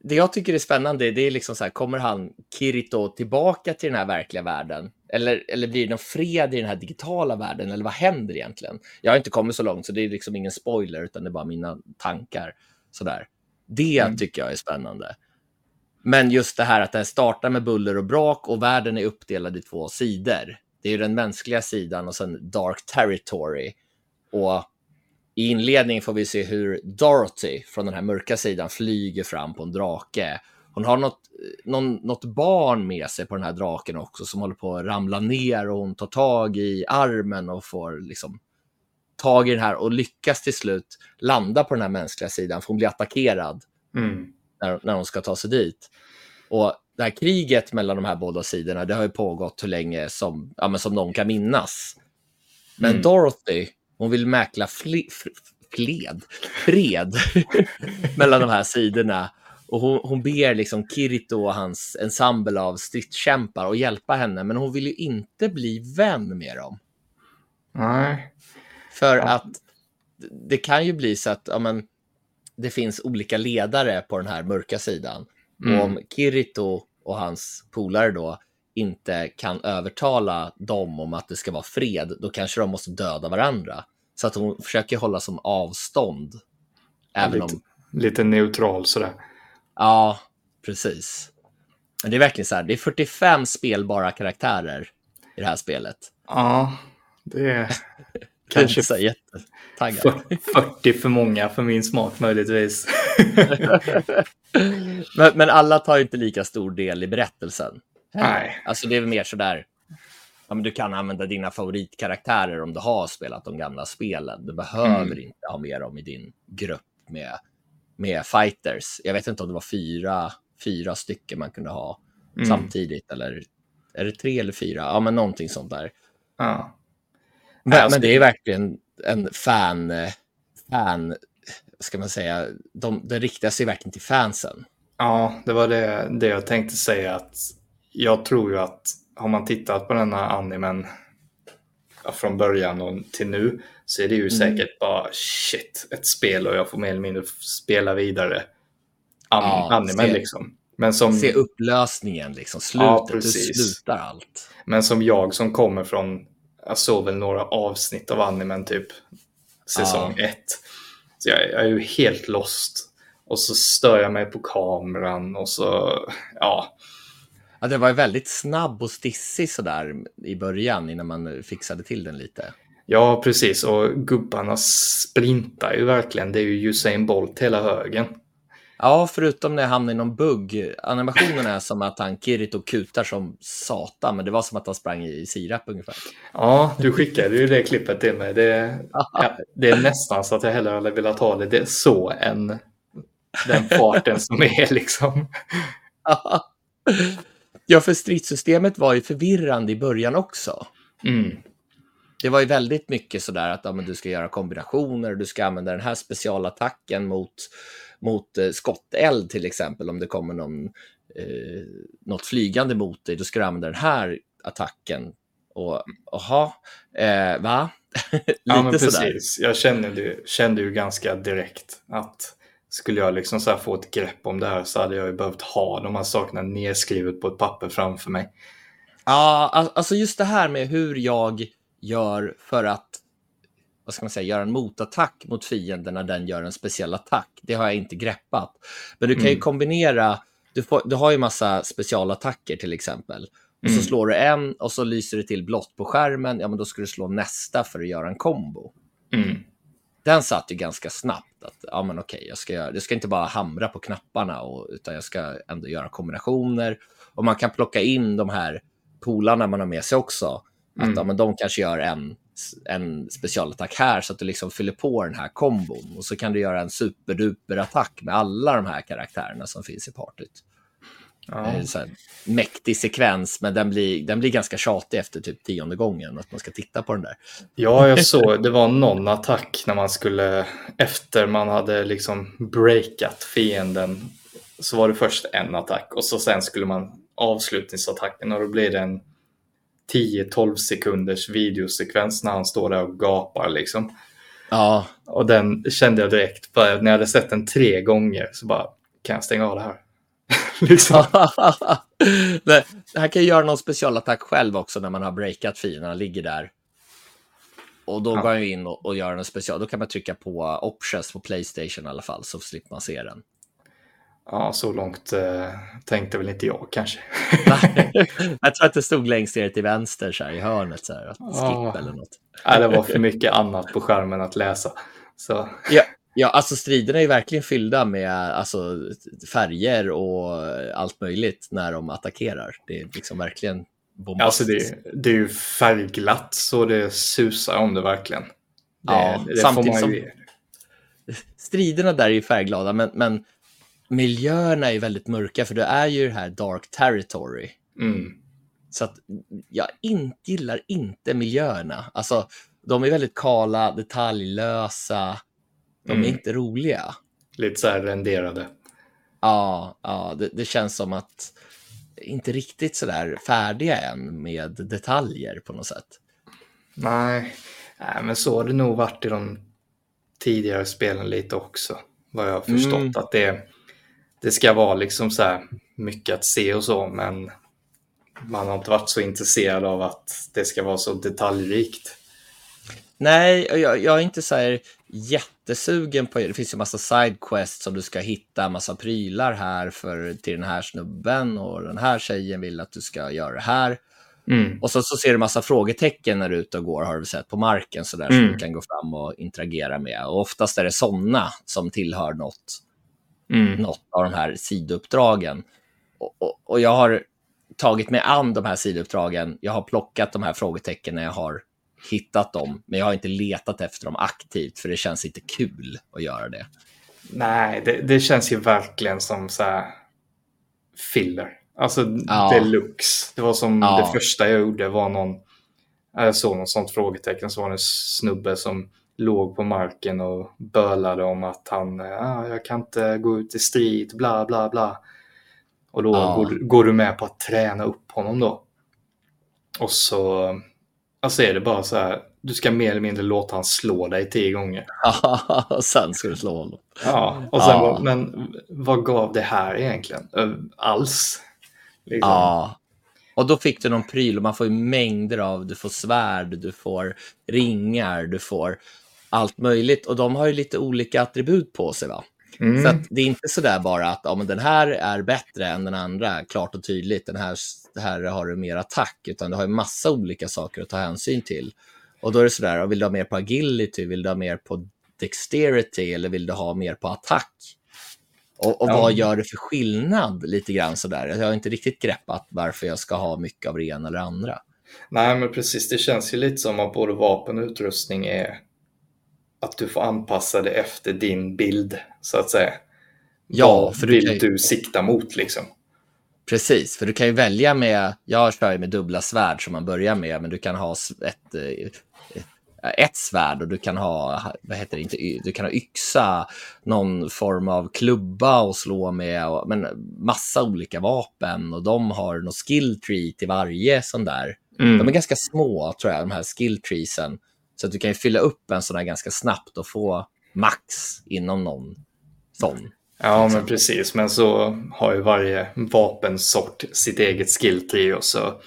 Det jag tycker är spännande, det är liksom så här, kommer han Kirito tillbaka till den här verkliga världen? Eller, eller blir det någon fred i den här digitala världen? Eller vad händer egentligen? Jag har inte kommit så långt, så det är liksom ingen spoiler, utan det är bara mina tankar. Sådär. Det Mm. tycker jag är spännande. Men just det här att det startar med buller och brak och världen är uppdelad i två sidor. Det är ju den mänskliga sidan och sen Dark Territory. Och i inledningen får vi se hur Dorothy från den här mörka sidan flyger fram på en drake. Hon har något, någon, något barn med sig på den här draken också som håller på att ramla ner och hon tar tag i armen och får liksom tag i den här och lyckas till slut landa på den här mänskliga sidan för hon blir attackerad Mm när, när de ska ta sig dit. Och det här kriget mellan de här båda sidorna, det har ju pågått hur länge som, ja, men som någon kan minnas. Men Mm. Dorothy, hon vill mäkla fle, fled, fred [laughs] mellan de här sidorna. Och hon, hon ber liksom Kirito och hans ensemble av stridskämpar att hjälpa henne, men hon vill ju inte bli vän med dem. Nej. För Ja. att det kan ju bli så att ja, men, det finns olika ledare på den här mörka sidan. Mm. Och om Kirito och hans polare då inte kan övertala dem om att det ska vara fred, då kanske de måste döda varandra. Så att hon försöker hålla som avstånd. Även lite, om, lite neutral sådär. ja, precis. Men det är verkligen så här, det är 45 spelbara karaktärer i det här spelet. Ja, det är [laughs] Kanske så jättetaggad. fyr- 40 för många för min smak möjligtvis. [laughs] men, men alla tar ju inte lika stor del i berättelsen. Nej. Alltså det är mer sådär, ja, men du kan använda dina favoritkaraktärer om du har spelat de gamla spelen. Du behöver Mm. inte ha med dem i din grupp med, med fighters. Jag vet inte om det var fyra, fyra stycken man kunde ha Mm. samtidigt, eller är det tre eller fyra? Ja, men någonting sånt där. Ja. Men, alltså men det det- är verkligen en fan, fan, ska man säga, de, det riktar sig verkligen till fansen. Ja, det var det, det jag tänkte säga att jag tror ju att har man tittat på denna animen ja, från början och till nu så är det ju Mm. säkert bara shit, ett spel och jag får mer eller mindre spela vidare an, Ja, animen se- liksom. Men som, Se upplösningen, liksom, slutet, Ja, precis. slutar allt? men som jag som kommer från, jag såg väl några avsnitt av animen typ säsong ett. Så jag, jag är ju helt lost. Och så stör jag mig på kameran och så, ja. Ja, det var väldigt snabb och stissig sådär i början innan man fixade till den lite. Ja, precis. Och gubbarna sprintar ju verkligen. Det är ju Usain Bolt hela högen. Ja, förutom när jag hamnade i någon bugg. Animationen är som att han Kirito kutar som satan, men det var som att han sprang i sirap ungefär. Ja, du skickade ju det klippet till mig. Det, ja, det är nästan så att jag hellre hade velat ha det, det så än den farten som är liksom. ja, för stridssystemet var ju förvirrande i början också. Mm. Det var ju väldigt mycket sådär att ja, du ska göra kombinationer, du ska använda den här specialattacken mot, mot eh, skotteld till exempel. Om det kommer någon, eh, något flygande mot dig, då ska du använda den här attacken. Och jaha, eh, va? [laughs] Lite Ja, men sådär. precis. Jag kände, ju- kände ju ganska direkt att skulle jag liksom så få ett grepp om det här så hade jag ju behövt ha de här sakerna nedskrivet på ett papper framför mig. Ja, alltså just det här med hur jag gör för att vad ska man säga, göra en motattack mot fienden när den gör en speciell attack. Det har jag inte greppat. Men du kan ju mm. kombinera, du, får, du har ju massa specialattacker till exempel. Och mm. så slår du en och så lyser det till blått på skärmen. Ja, men då ska du slå nästa för att göra en kombo. Mm. Den satt ju ganska snabbt. Att, ja, men okej, jag ska, göra, jag ska inte bara hamra på knapparna, och, utan jag ska ändå göra kombinationer. Och man kan plocka in de här polarna man har med sig också. Att mm. ja, men de kanske gör en, en specialattack här så att du liksom fyller på den här kombon. Och så kan du göra en superduper attack med alla de här karaktärerna som finns i partyt. Ja. Så här, mäktig sekvens, men den blir, den blir ganska tjatig efter typ tionde gången att man ska titta på den där. Ja, jag såg, det var någon attack när man skulle, efter man hade liksom breakat fienden, så var det först en attack och så sen skulle man avslutningsattacken och då blir det en 10-12 sekunders videosekvens när han står där och gapar liksom. Ja. Och den kände jag direkt, för när jag hade sett den tre gånger så bara, kan jag stänga av det här? [laughs] liksom. [laughs] det, han kan göra någon specialattack själv också när man har breakat fienden, ligger där. Och då ja. går han in och, och gör en special, då kan man trycka på options på Playstation i alla fall, så slipper man se den. Ja, så långt eh, tänkte väl inte jag kanske. [laughs] [laughs] jag tror att det stod längst ner till vänster så här, i hörnet, så här, att ja. eller något. Nej, det var för mycket annat på skärmen att läsa. Så. [laughs] Ja, ja, alltså striderna är verkligen fyllda med alltså, färger och allt möjligt när de attackerar. Det är liksom verkligen bombastiskt. Alltså det, det är ju färgglatt så det susar om det verkligen. Det, ja, det samtidigt som striderna där är ju färgglada, men, men miljöerna är väldigt mörka för det är ju det här dark territory. Mm. Så att jag in, gillar inte miljöerna. Alltså, de är väldigt kala, detaljlösa. De mm. är inte roliga. Lite så här renderade. Ja, ja det, det känns som att inte riktigt så där färdiga än med detaljer på något sätt. Nej, Nej men så har det nog varit i de tidigare spelen lite också. Vad jag har förstått mm. att det det ska vara liksom så här mycket att se och så, men man har inte varit så intresserad av att det ska vara så detaljrikt. Nej, jag, jag är inte så här jättesugen på det. finns ju massa sidequests som du ska hitta massa prylar här för till den här snubben och den här tjejen vill att du ska göra det här. Mm. Och så, så ser du massa frågetecken när du är ute och går, har du sett, på marken så där mm. som du kan gå fram och interagera med. Och oftast är det sådana som tillhör något mm. något av de här sidouppdragen. Och, och, och, jag har tagit mig an de här sidouppdragen. Jag har plockat de här frågetecknen när jag har hittat dem, men jag har inte letat efter dem aktivt för det känns inte kul att göra det. Nej, det, det känns ju verkligen som så här filler. Alltså ja. deluxe. Det var som ja. det första jag gjorde var någon, jag såg något sånt frågetecken så var det en snubbe som låg på marken och bölade om att han, ah, jag kan inte gå ut i strid, bla bla bla. Och då ja. går, går, du med på att träna upp honom då. Och så alltså är det bara så här, du ska mer eller mindre låta han slå dig tio gånger. och [laughs] sen ska du slå honom. Ja, och sen, ja. men vad gav det här egentligen? Alls? Liksom. Ja, och då fick du någon pryl och man får ju mängder av, du får svärd, du får ringar, du får allt möjligt och de har ju lite olika attribut på sig. va? Mm. Så det är inte så där bara att ja, men den här är bättre än den andra, klart och tydligt. Den här, här har du mer attack, utan du har ju massa olika saker att ta hänsyn till. Och då är det så där, vill du ha mer på agility, vill du ha mer på dexterity eller vill du ha mer på attack? Och, och ja. vad gör det för skillnad lite grann sådär? Jag har inte riktigt greppat varför jag ska ha mycket av det ena eller andra. Nej, men precis. Det känns ju lite som att både vapen och utrustning är att du får anpassa det efter din bild, så att säga. Ja, Vad för du vill kan... du sikta mot liksom? Precis, för du kan ju välja med, jag kör ju med dubbla svärd som man börjar med, men du kan ha ett, eh, ett svärd och du kan ha, vad heter det, inte, du kan ha yxa, någon form av klubba och slå med, och, men massa olika vapen och de har något skill tree till varje sån där. Mm. De är ganska små tror jag, de här skill treesen. Så att du kan fylla upp en sån här ganska snabbt och få max inom någon sån. Ja, men precis. Men så har ju varje vapensort sitt eget skill tree och så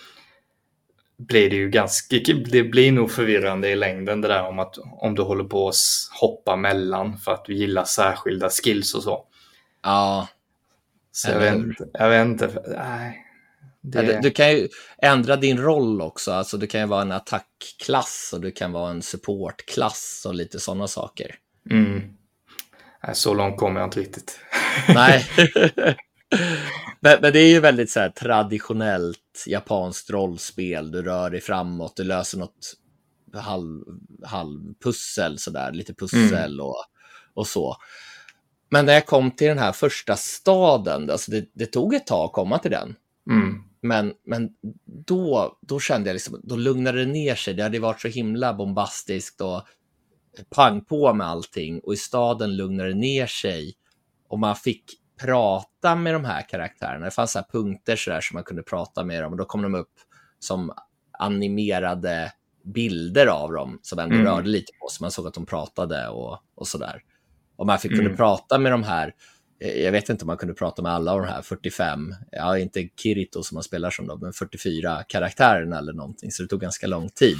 blir det ju ganska, det blir nog förvirrande i längden det där om att om du håller på att hoppa mellan för att du gillar särskilda skills och så. Ja. Så jag vet, jag vet inte, nej. Det... Du, kan ju ändra din roll också, alltså du kan ju vara en attackklass och du kan vara en supportklass och lite sådana saker. Mm. Så långt kommer jag inte riktigt. [laughs] Nej. men, men, det är ju väldigt så här, traditionellt japanskt rollspel. Du rör dig framåt, du löser något halv, halvpussel, sådär, lite pussel mm. och, och så. Men när jag kom till den här första staden, alltså det, det tog ett tag att komma till den. Mm. Men, men då, då kände jag liksom, då lugnade det ner sig. Det hade varit så himla bombastiskt och pang på med allting och i staden lugnade det ner sig och man fick prata med de här karaktärerna. Det fanns så punkter så där som man kunde prata med dem och då kom de upp som animerade bilder av dem som ändå mm. rörde lite på så man såg att de pratade och, och där. Och man fick mm. kunde prata med de här jag vet inte om man kunde prata med alla av de här 45, ja inte Kirito som man spelar som då, men 44 karaktärerna eller någonting, så det tog ganska lång tid.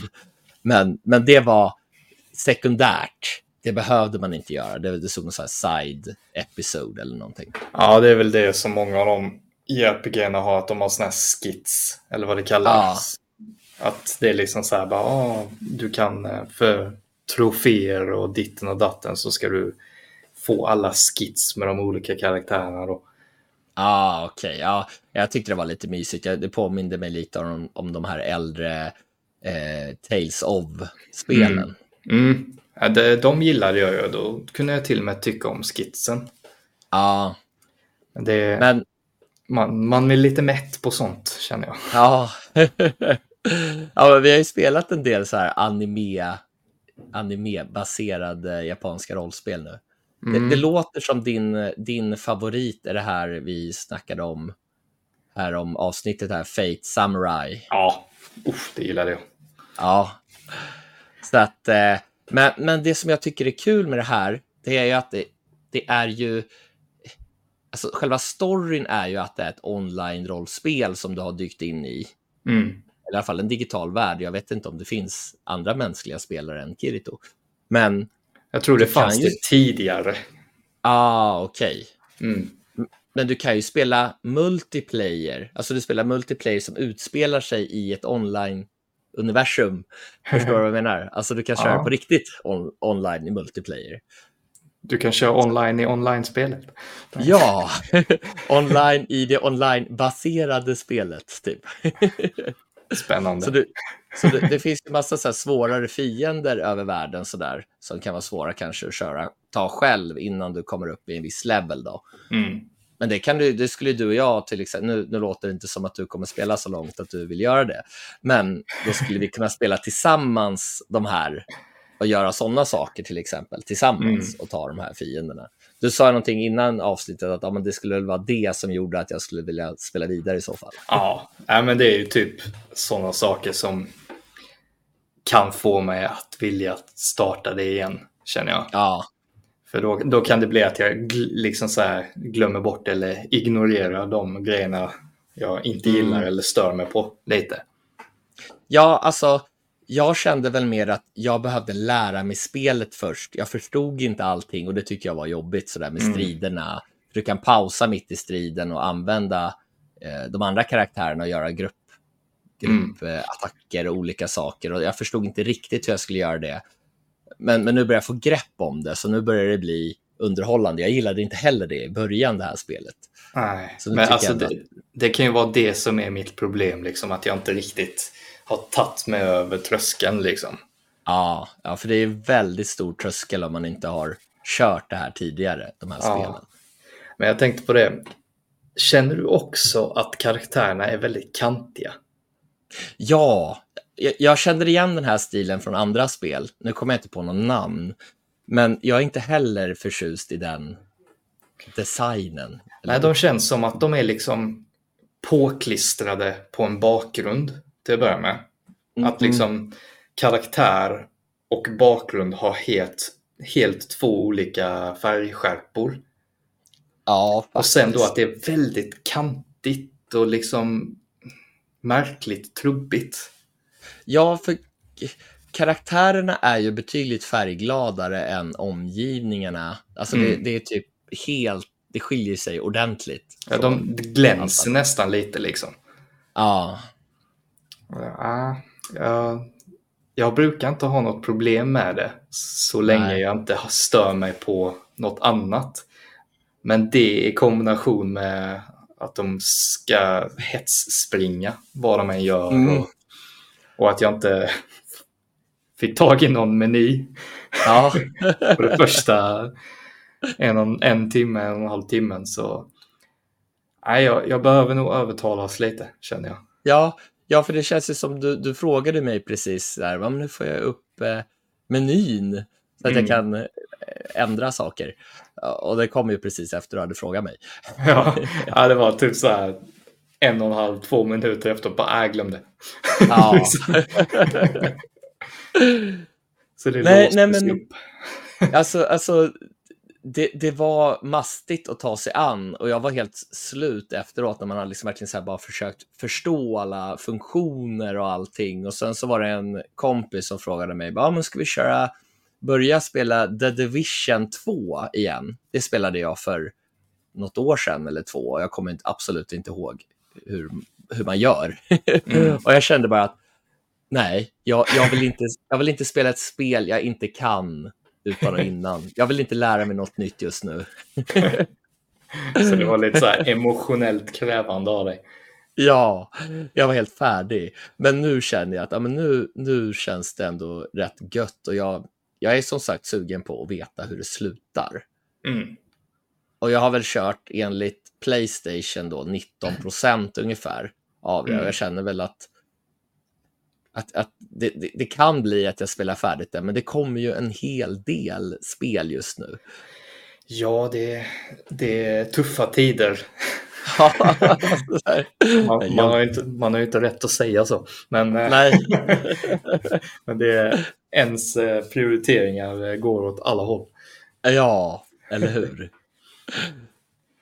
Men, men det var sekundärt. Det behövde man inte göra. Det, det såg någon sån side episode eller någonting. Ja, det är väl det som många av de JRPG har, att de har såna här skits, eller vad det kallas. Ja. Att det är liksom så här, bara, ah, du kan eh, för troféer och ditten och datten så ska du få alla skits med de olika karaktärerna då. Ah, okej. Okay. Ja, jag tyckte det var lite mysigt. Det påminde mig lite om, om de här äldre eh, Tales of-spelen. Mm. Mm. Ja, det, de gillade jag ju. Då kunde jag till och med tycka om skitsen. Ja. Det, Men... man, man är lite mätt på sånt, känner jag. Ja. [laughs] ja, men vi har ju spelat en del så här anime, anime-baserade japanska rollspel nu. Mm. Det, det, mm. låter som din, din favorit är det här vi snackade om här om avsnittet här, Fate Samurai. Ja, Uff, det gillade jag. Ja, så att, eh, men, men det som jag tycker är kul med det här, det är ju att det, det är ju, alltså själva storyn är ju att det är ett online-rollspel som du har dykt in i. Mm. I alla fall en digital värld. Jag vet inte om det finns andra mänskliga spelare än Kirito. Men jag tror det fanns ju... det tidigare. Ah, okej. Okay. Mm. Men du kan ju spela multiplayer, alltså du spelar multiplayer som utspelar sig i ett online-universum. [laughs] Förstår du vad jag menar? Alltså du kan köra ja. på riktigt on online i multiplayer. Du kan köra online i online-spelet. Ja, [laughs] online i det online-baserade spelet, typ. Spännande. Så, du, så det, det, finns en massa så svårare fiender över världen så där, som kan vara svåra kanske att köra, ta själv innan du kommer upp i en viss level. Då. Mm. Men det, kan du, det skulle du och jag till exempel, nu, nu låter det inte som att du kommer spela så långt att du vill göra det, men då skulle vi kunna spela tillsammans de här och göra sådana saker till exempel tillsammans mm. och ta de här fienderna. Du sa någonting innan avsnittet att ja, men det skulle vara det som gjorde att jag skulle vilja spela vidare i så fall. Ja, men det är ju typ sådana saker som kan få mig att vilja starta det igen, känner jag. Ja. För då, då kan det bli att jag liksom så här glömmer bort eller ignorerar de grejerna jag inte gillar mm. eller stör mig på lite. Ja, alltså jag kände väl mer att jag behövde lära mig spelet först. Jag förstod inte allting och det tycker jag var jobbigt sådär med mm. striderna. Du kan pausa mitt i striden och använda eh, de andra karaktärerna och göra grupp, gruppattacker mm. och olika saker. Och jag förstod inte riktigt hur jag skulle göra det. Men, men nu börjar jag få grepp om det, så nu börjar det bli underhållande. Jag gillade inte heller det i början, det här spelet. Nej, men alltså det, det, kan ju vara det som är mitt problem, liksom, att jag inte riktigt har tagit mig över tröskeln liksom. Ja, ja, för det är väldigt stor tröskel om man inte har kört det här tidigare, de här ja. spelen. Men jag tänkte på det, känner du också att karaktärerna är väldigt kantiga? Ja, jag, jag känner igen den här stilen från andra spel. Nu kommer jag inte på någon namn, men jag är inte heller förtjust i den designen. Nej, de känns som att de är liksom påklistrade på en bakgrund till att börja med. Mm. Att liksom karaktär och bakgrund har helt, helt två olika färgskärpor. Ja, faktiskt. Och sen då att det är väldigt kantigt och liksom märkligt trubbigt. Ja, för karaktärerna är ju betydligt färggladare än omgivningarna. Alltså det, Mm. det är typ helt, det skiljer sig ordentligt. Ja, de glänser nästan lite liksom. Ja, Ja, jag, jag brukar inte ha något problem med det så länge Nej. jag inte stör mig på något annat. Men det i kombination med att de ska hetsspringa vad de än gör Mm. och, och att jag inte [laughs] fick tag i någon meny ja. [laughs] på det första en, en timme, en och en halv timmen så nej, jag, jag behöver nog övertalas lite känner jag. Ja, ja, för det känns ju som du, du frågade mig precis där, "Va, men nu får jag upp eh, menyn så att Mm. jag kan ändra saker. Och det kom ju precis efter du hade frågat mig. [laughs] Ja, ja, det var typ så här en och en halv, två minuter efter bara, äh, jag glömde. Ja. [laughs] [laughs] så det Nej, nej, men- upp. Alltså, alltså det, det var mastigt att ta sig an och jag var helt slut efteråt när man hade liksom verkligen så bara försökt förstå alla funktioner och allting. Och sen så var det en kompis som frågade mig, ja men ska vi köra, börja spela The Division 2 igen? Det spelade jag för något år sedan eller två och jag kommer inte, absolut inte ihåg hur, hur man gör. [laughs] Mm. och jag kände bara att nej, jag, jag, vill inte, jag vill inte spela ett spel jag inte kan utan och innan. Jag vill inte lära mig något nytt just nu. [laughs] Så det var lite så här emotionellt krävande av dig. Ja, jag var helt färdig. Men nu känner jag att ja, men nu, nu känns det ändå rätt gött och jag, jag är som sagt sugen på att veta hur det slutar. Mm. Och jag har väl kört enligt Playstation då 19 procent ungefär av det. Mm. jag känner väl att, att, att det, det, det kan bli att jag spelar färdigt det, men det kommer ju en hel del spel just nu. Ja, det, det är tuffa tider. Man, [laughs] man, har ju inte, man har inte rätt att säga så. Men, eh, Nej. [laughs] men det är, ens eh, prioriteringar eh, går åt alla håll. Ja, eller hur?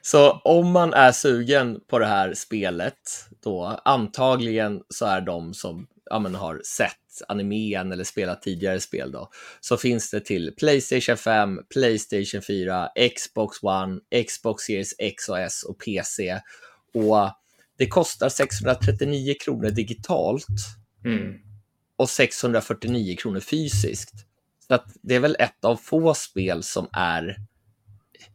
Så om man är sugen på det här spelet, då antagligen så är de som ja, men har sett animen eller spelat tidigare spel då, så finns det till Playstation 5, Playstation 4, Xbox One, Xbox Series X och S och PC. Och det kostar 639 kronor digitalt Mm. och 649 kronor fysiskt. Så det är väl ett av få spel som är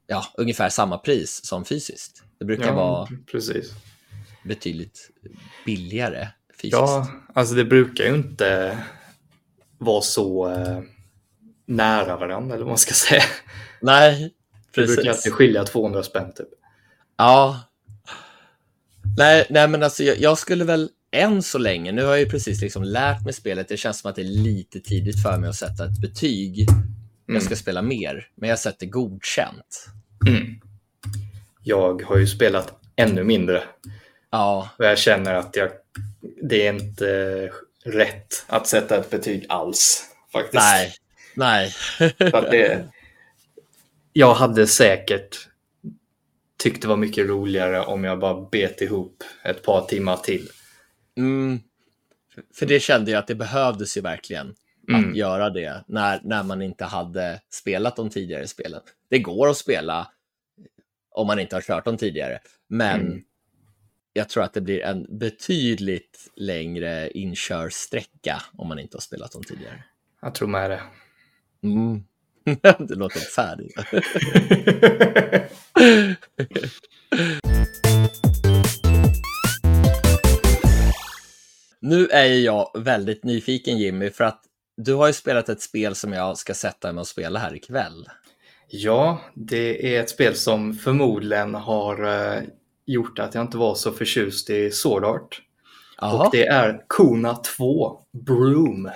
ja, ungefär samma pris som fysiskt. Det brukar vara precis. betydligt billigare fysiskt. Ja, alltså det brukar ju inte vara så eh, nära varandra, eller vad man ska [laughs] säga. Nej, Det brukar precis. alltid skilja 200 spänn typ. Ja. Nej, nej, men alltså jag, jag skulle väl än så länge, nu har jag ju precis liksom lärt mig spelet, det känns som att det är lite tidigt för mig att sätta ett betyg. Mm. Jag ska spela mer, men jag sätter godkänt. Mm. Jag har ju spelat ännu mindre Ja, och jag känner att jag, det är inte rätt att sätta ett betyg alls. Faktiskt. nej, nej. [laughs] Det, jag hade säkert tyckt det var mycket roligare om jag bara bet ihop ett par timmar till. Mm. För det kände jag att det behövdes ju verkligen Mm. att göra det när, när man inte hade spelat de tidigare spelen. Det går att spela om man inte har kört dem tidigare, men Mm. Jag tror att det blir en betydligt längre inkörsträcka om man inte har spelat dem tidigare. Jag tror med det. Mm. [laughs] det låter färdigt. Nu är jag väldigt nyfiken Jimmy, för att du har ju spelat ett spel som jag ska sätta mig och spela här ikväll. Ja, det är ett spel som förmodligen har eh, gjort att jag inte var så förtjust i Sword Art. Jaha. Och det är Kona 2 Broom.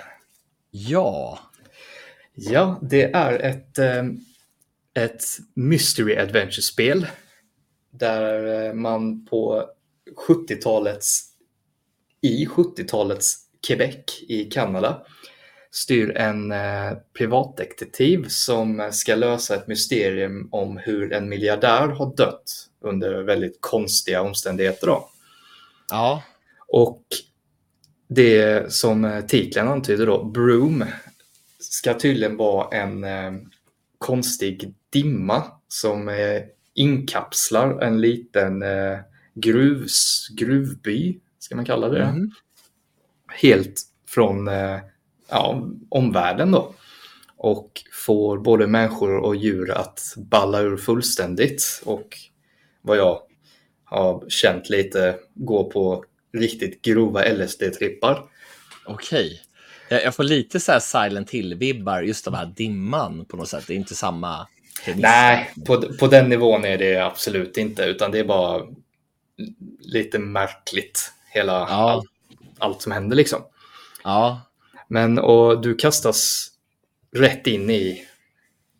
Ja, Ja, det är ett, eh, ett mystery adventure-spel där eh, man på 70-talets i 70-talets Quebec i Kanada styr en eh, privatdetektiv som ska lösa ett mysterium om hur en miljardär har dött under väldigt konstiga omständigheter. Då. ja, Och det som titeln antyder då, Broom, ska tydligen vara en eh, konstig dimma som eh, inkapslar en liten eh, gruvs, gruvby, ska man kalla det. Mhm. Helt från eh, ja, omvärlden då. Och får både människor och djur att balla ur fullständigt. Och vad jag har känt lite gå på riktigt grova LSD-trippar. Okej. Jag, jag får lite så här Silent Hill-vibbar, just av den här dimman på något sätt. Det är inte samma premiss. Nej, på, på den nivån är det absolut inte, utan det är bara lite märkligt, hela Ja. allt, allt som händer liksom. Ja, Men och du kastas rätt in i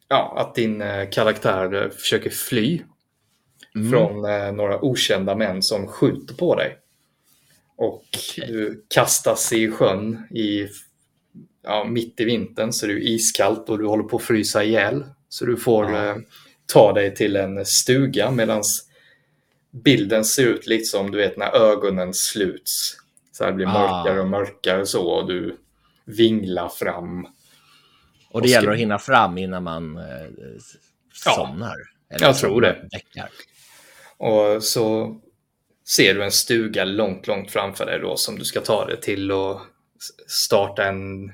ja, att din eh, karaktär eh, försöker fly Mm. från eh, några okända män som skjuter på dig. Och Okej. du kastas i sjön i, ja, mitt i vintern så det är iskallt och du håller på att frysa ihjäl. Så du får Ja. eh, ta dig till en stuga medan bilden ser ut lite som du vet när ögonen sluts. Så här blir Ah. mörkare och mörkare så och du vinglar fram. och det Och gäller att hinna fram innan man eh, Ja, somnar. Eller jag tror det. Däckar. Och så ser du en stuga långt, långt framför dig då som du ska ta dig till och starta en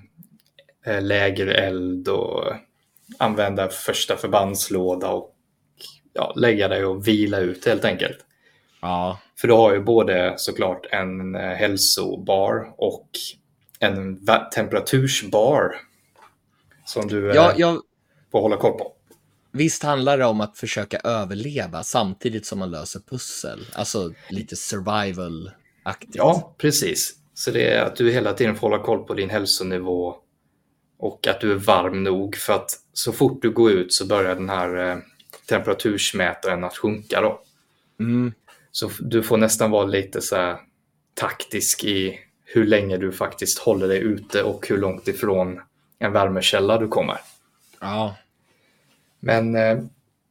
eh, lägereld och använda första förbandslåda och ja, lägga dig och vila ut helt enkelt. Ja, För du har ju både såklart en eh, hälsobar och en temperatursbar som du eh, ja, ja, får hålla koll på. Visst handlar det om att försöka överleva samtidigt som man löser pussel. Alltså lite survival-aktigt. Ja, precis. Så det är att du hela tiden får hålla koll på din hälsonivå och att du är varm nog för att så fort du går ut så börjar den här eh, temperatursmätaren att sjunka då. Mm. Så du får nästan vara lite så här taktisk i hur länge du faktiskt håller dig ute och hur långt ifrån en värmekälla du kommer. Ja, Men eh,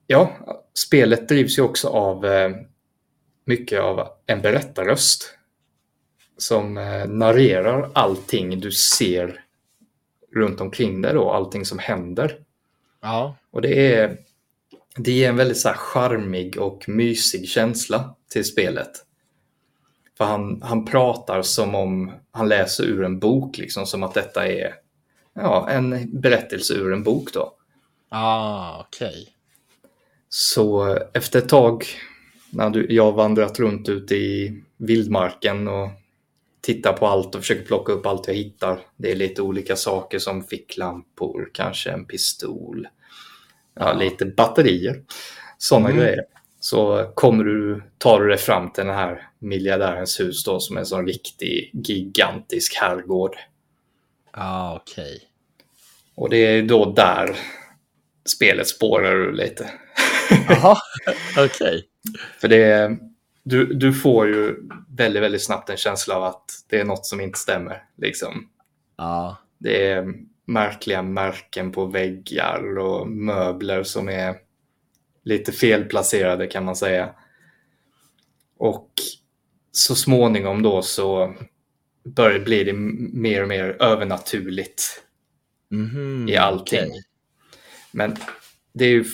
ja, spelet drivs ju också av eh, mycket av en berättarröst som eh, narrerar allting du ser runt omkring dig då, allting som händer. ja, Och det är det ger en väldigt så här charmig och mysig känsla till spelet. För han, han pratar som om han läser ur en bok, liksom som att detta är ja, en berättelse ur en bok då. Ah, okej. Så efter ett tag när du, jag vandrat runt ute i vildmarken och tittar på allt och försöker plocka upp allt jag hittar. Det är lite olika saker som ficklampor, kanske en pistol, ja, lite batterier, sådana Mm. grejer. Så kommer du, tar du dig fram till den här miljardärens hus då som är en sån riktig gigantisk herrgård. Ah, okej. Och det är då där spelet spårar ur lite. [laughs] Jaha, okej. För det är, du, du får ju väldigt, väldigt snabbt en känsla av att det är något som inte stämmer. Liksom. Ja, Det är märkliga märken på väggar och möbler som är lite felplacerade kan man säga. Och så småningom då så börjar bli det mer och mer övernaturligt Mhm, i allting. okej. Men det är ju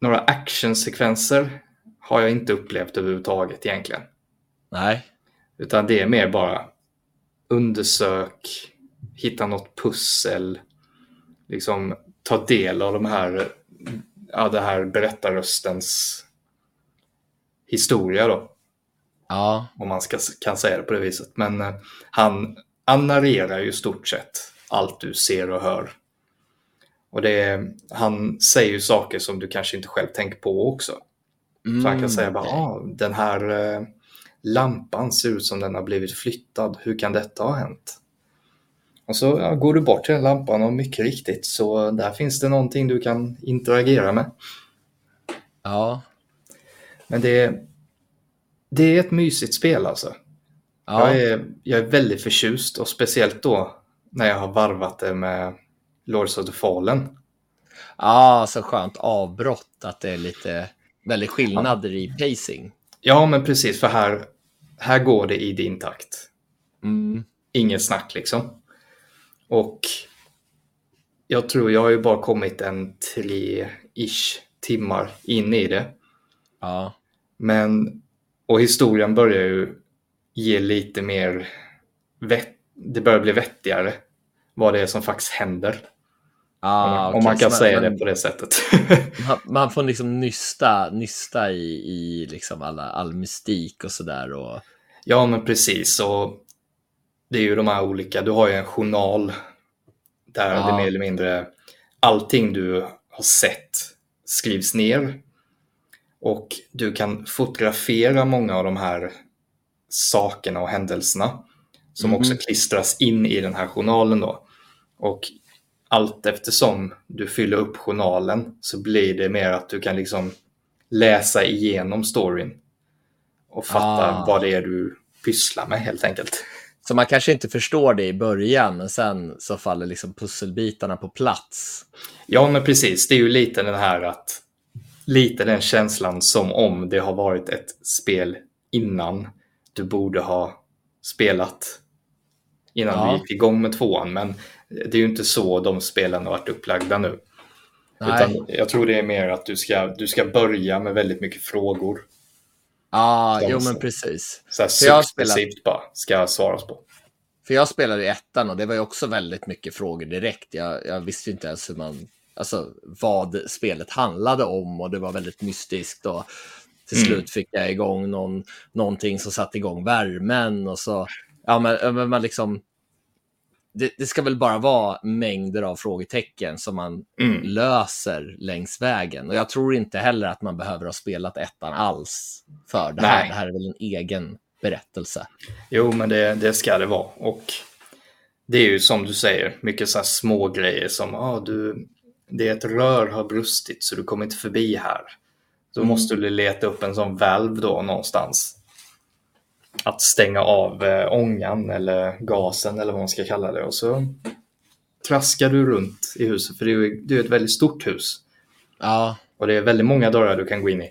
några actionsekvenser har jag inte upplevt överhuvudtaget egentligen. Nej, Utan det är mer bara undersök, hitta något pussel, liksom ta del av de här, ja, det här berättarröstens historia då, ja, om man ska, kan säga det på det viset. Men eh, han, han narrerar ju stort sett allt du ser och hör. Och det han säger ju saker som du kanske inte själv tänker på också. mm, Så han kan säga bara, ah, den här eh, lampan ser ut som den har blivit flyttad. Hur kan detta ha hänt? Och så ja, går du bort till den lampan och mycket riktigt så där finns det någonting du kan interagera med. Ja, Men det är, det är ett mysigt spel alltså. ja, Jag, är, jag är väldigt förtjust och speciellt då när jag har varvat det med Lords of the Fallen. ja, så skönt avbrott att det är lite väldigt skillnader i pacing. Ja, men precis, för här, här går det i din takt. Mm. Inget snack liksom. Och jag tror jag har ju bara kommit en tre-ish timmar in i det. Ja. Men, och historien börjar ju ge lite mer, vett, det börjar bli vettigare vad det är som faktiskt händer. Ah, om okej, man kan så säga man, det på det sättet. [laughs] Man, man får liksom nysta, nysta i, i liksom alla, all mystik och sådär. Och... ja, men precis. Och det är ju de här olika, du har ju en journal där Ja. det mer eller mindre allting du har sett skrivs ner. Och du kan fotografera många av de här sakerna och händelserna som Mhm. också klistras in i den här journalen då. Och allt eftersom du fyller upp journalen så blir det mer att du kan liksom läsa igenom storyn och fatta Ah. vad det är du pysslar med helt enkelt. Så man kanske inte förstår det i början, men sen så faller liksom pusselbitarna på plats. Ja, men precis. Det är ju lite den här att lite den känslan som om det har varit ett spel innan du borde ha spelat innan Ja. du gick igång med tvåan. Men det är ju inte så de spelen har varit upplagda nu. Jag tror det är mer att du ska, du ska börja med väldigt mycket frågor. Ja, De jo men precis. Så här successivt bara ska svaras på. För jag spelade i ettan och det var ju också väldigt mycket frågor direkt. Jag, jag visste inte ens hur man, alltså vad spelet handlade om och det var väldigt mystiskt och till Mm. slut fick jag igång någon, någonting som satte igång värmen och så, ja men, men man liksom, det, det ska väl bara vara mängder av frågetecken som man Mm. löser längs vägen. Och jag tror inte heller att man behöver ha spelat ettan alls för det här. Nej. Det här är väl en egen berättelse. Jo, men det, det ska det vara. Och det är ju som du säger, mycket så här små grejer som ah, du, det är ett rör har brustit så du kommer inte förbi här. Då Mm. måste du leta upp en sån valv då någonstans. Att stänga av eh, ångan eller gasen eller vad man ska kalla det. Och så traskar du runt i huset, för det är det ett väldigt stort hus. Ja, Och det är väldigt många dörrar du kan gå in i.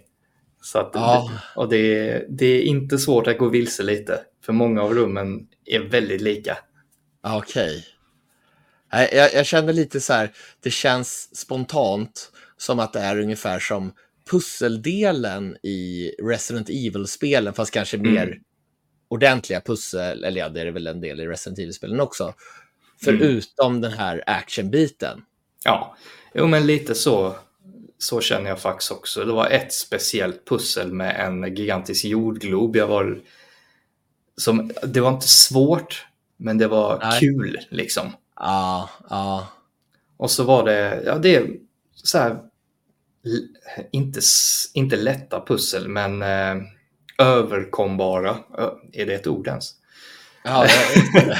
Så att, Ja. Och det är, det är inte svårt att gå vilse lite. För många av rummen är väldigt lika. Okej. Nej, Jag, jag kände lite så här, det känns spontant som att det är ungefär som pusseldelen i Resident Evil-spelen, fast kanske Mm. mer ordentliga pussel, eller ja, det är väl en del i Resident Evil-spelen också. Förutom den här actionbiten. Ja, jo men lite så, så känner jag faktiskt också. Det var ett speciellt pussel med en gigantisk jordglob. Jag var, som, det var inte svårt, men det var Nej. kul liksom. Ja, ja. Och så var det, ja det är så här, inte, inte lätta pussel, men eh, överkombara. Är det ett ord ens? ja jag.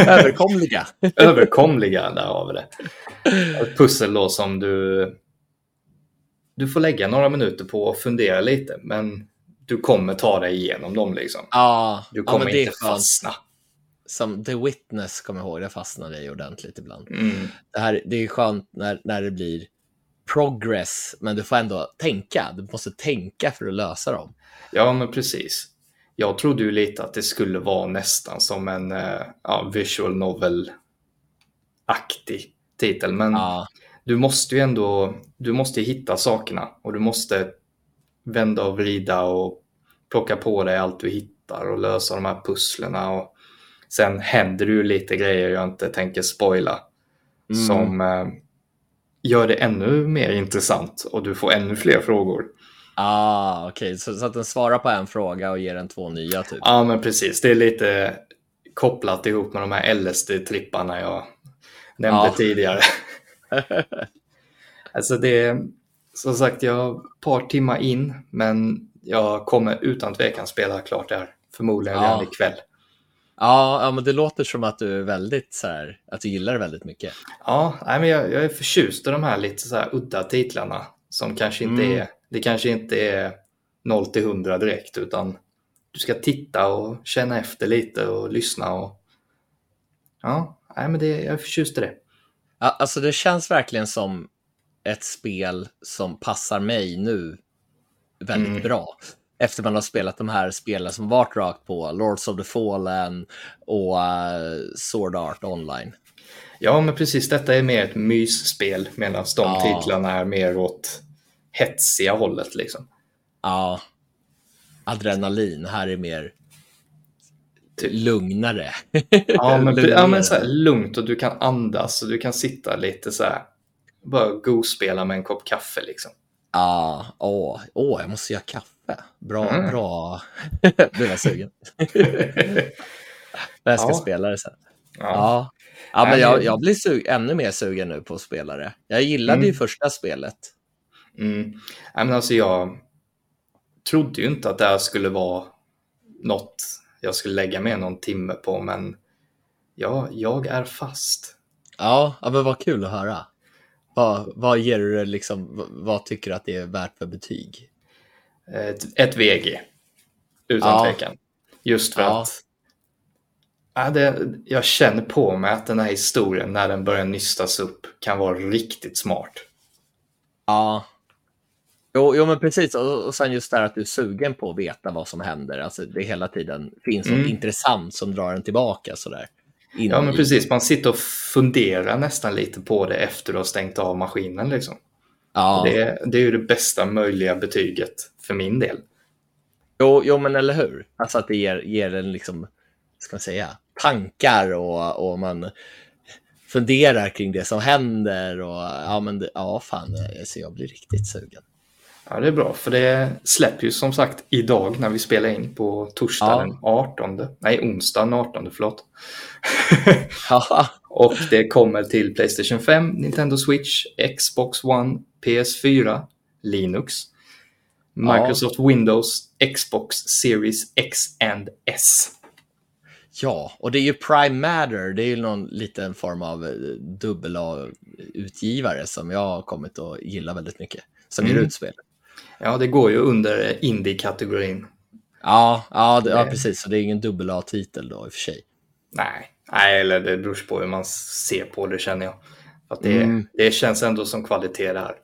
[laughs] Överkomliga. Överkomliga, där har vi det. Ett pussel då som du, du får lägga några minuter på och fundera lite, men du kommer ta dig igenom dem liksom. Ja, Du ja kommer är inte fastna. Som The Witness, kommer jag ihåg, det fastnade i ordentligt ibland. Mm. det, här, det är skönt när, när det blir progress, men du får ändå tänka. Du måste tänka för att lösa dem. Ja, men precis. Jag trodde ju lite att det skulle vara nästan som en eh, ja, visual novel-aktig titel, men Ja, du måste ju ändå du måste hitta sakerna och du måste vända och vrida och plocka på dig allt du hittar och lösa de här pusslerna och sen händer det ju lite grejer jag inte tänker spoila Mm. som eh, gör det ännu mer intressant och du får ännu fler frågor. Ah, okej. Så, så att den svarar på en fråga och ger en två nya, typ. Ja, men precis. Det är lite kopplat ihop med de här LSD-tripparna jag nämnde Ja. tidigare. [laughs] alltså det är, som sagt, jag har ett par timmar in, men jag kommer utan tvekan spela klart det här. Förmodligen Ja. redan ikväll. Ja, ja, men det låter som att du är väldigt så här, att du gillar det väldigt mycket. Ja, nej, men jag, jag är förtjust i de här lite så här udda titlarna som kanske inte Mm. är, det kanske inte är 0 till 100 direkt, utan du ska titta och känna efter lite och lyssna och ja, nej, men det, jag är förtjust i det. Ja, alltså det känns verkligen som ett spel som passar mig nu väldigt Mm. bra. efter man har spelat de här spelen som varit rakt på, Lords of the Fallen och uh, Sword Art Online. Ja, men precis. Detta är mer ett mysspel medan de ja. titlarna är mer åt hetsiga hållet. Liksom. Ja. Adrenalin. Här är mer lugnare. Ja, [laughs] men, lugnare. ja, men så här, lugnt och du kan andas och du kan sitta lite så här. Bara go-spela med en kopp kaffe liksom. Ja, åh, åh, jag måste göra kaffe. Bra, mm. bra. [laughs] är jag sugen. [laughs] jag ska ja. spela det sen. Ja. ja. Ja, men jag, jag blir ännu mer sugen nu på att spela det. Jag gillade mm. ju första spelet. Mm. men alltså jag trodde ju inte att det här skulle vara något jag skulle lägga med någon timme på, men ja, jag är fast. Ja, men vad kul att höra. Vad, vad ger du liksom, vad tycker du att det är värt för betyg? Ett, ett VG, utan ja. tvekan. Just för ja. att Ja, det, jag känner på mig att den här historien, när den börjar nystas upp, kan vara riktigt smart. Ja. Jo, jo men precis. Och, och sen just det här att du är sugen på att veta vad som händer. Alltså det hela tiden finns något mm. intressant som drar en tillbaka sådär. Ja, men precis. Man sitter och funderar nästan lite på det efter du har stängt av maskinen. Liksom. Ja. Det, det är ju det bästa möjliga betyget för min del. Jo, jo men eller hur? Alltså att det ger, ger en liksom, ska man säga, tankar och, och man funderar kring det som händer. Och, ja, men det, ja, fan, så jag blir riktigt sugen. Ja, det är bra, för det släpper ju som sagt idag när vi spelar in på torsdag ja. den 18. Nej, onsdag den 18, förlåt. [laughs] Och det kommer till Playstation 5, Nintendo Switch, Xbox One, PS4, Linux, Microsoft ja. Windows, Xbox Series X and S. Ja, och det är ju Prime Matter, det är ju någon liten form av eh, dubbel-utgivare som jag har kommit att gilla väldigt mycket, som mm. ger ut spel. Ja, det går ju under indie-kategorin. Ja, ja, det, ja, precis, så det är ingen dubbel A-titel då i och för sig. Nej, Nej eller det beror på hur man ser på det känner jag. Att det, mm. det känns ändå som kvalitet det här.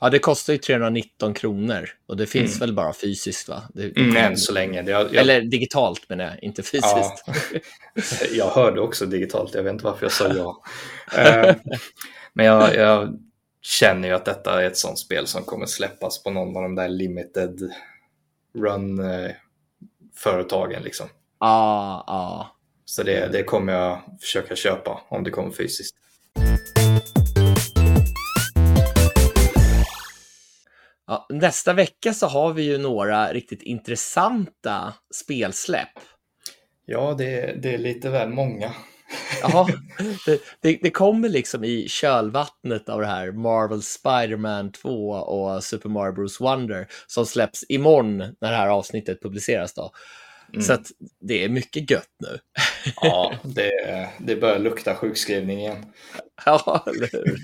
Ja, det kostar ju 319 kronor och det finns mm. väl bara fysiskt va? Det, mm, än så länge. Det, jag, Eller digitalt menar jag, inte fysiskt. Ja. [laughs] jag hörde också digitalt, jag vet inte varför jag sa ja. uh, [laughs] men jag, jag, känner ju att detta är ett sånt spel som kommer släppas på någon av de där limited run-företagen. Eh, liksom. Ah, ah. Så det, det kommer jag försöka köpa om det kommer fysiskt. Ja, nästa vecka så har vi ju några riktigt intressanta spelsläpp. Ja, det, det är lite väl många. Ja, det, det, det, kommer liksom i kölvattnet av det här Marvel Spider-Man 2 och Super Mario Bros Wonder som släpps imorgon när det här avsnittet publiceras. Då. Mm. Så det är mycket gött nu. Ja, det, det börjar lukta sjukskrivning igen. [laughs] Ja, eller hur?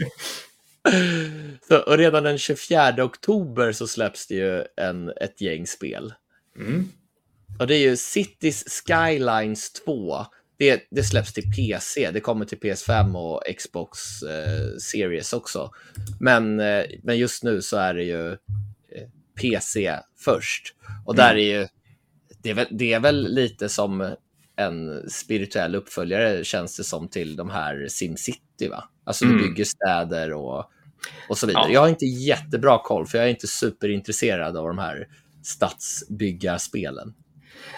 Så, och redan den 24 oktober så släpps det ju en, ett gäng spel. Mm. Och det är ju Cities Skylines 2. Det, det, släpps till PC, det kommer till PS5 och Xbox eh, Series också. Men, eh, men just nu så är det ju eh, PC först. Och mm. där är ju, det är, väl, det är väl lite som en spirituell uppföljare känns det som till de här SimCity va? Alltså mm. du bygger städer och, och så vidare. Ja. Jag har inte jättebra koll för jag är inte superintresserad av de här stadsbyggarspelen.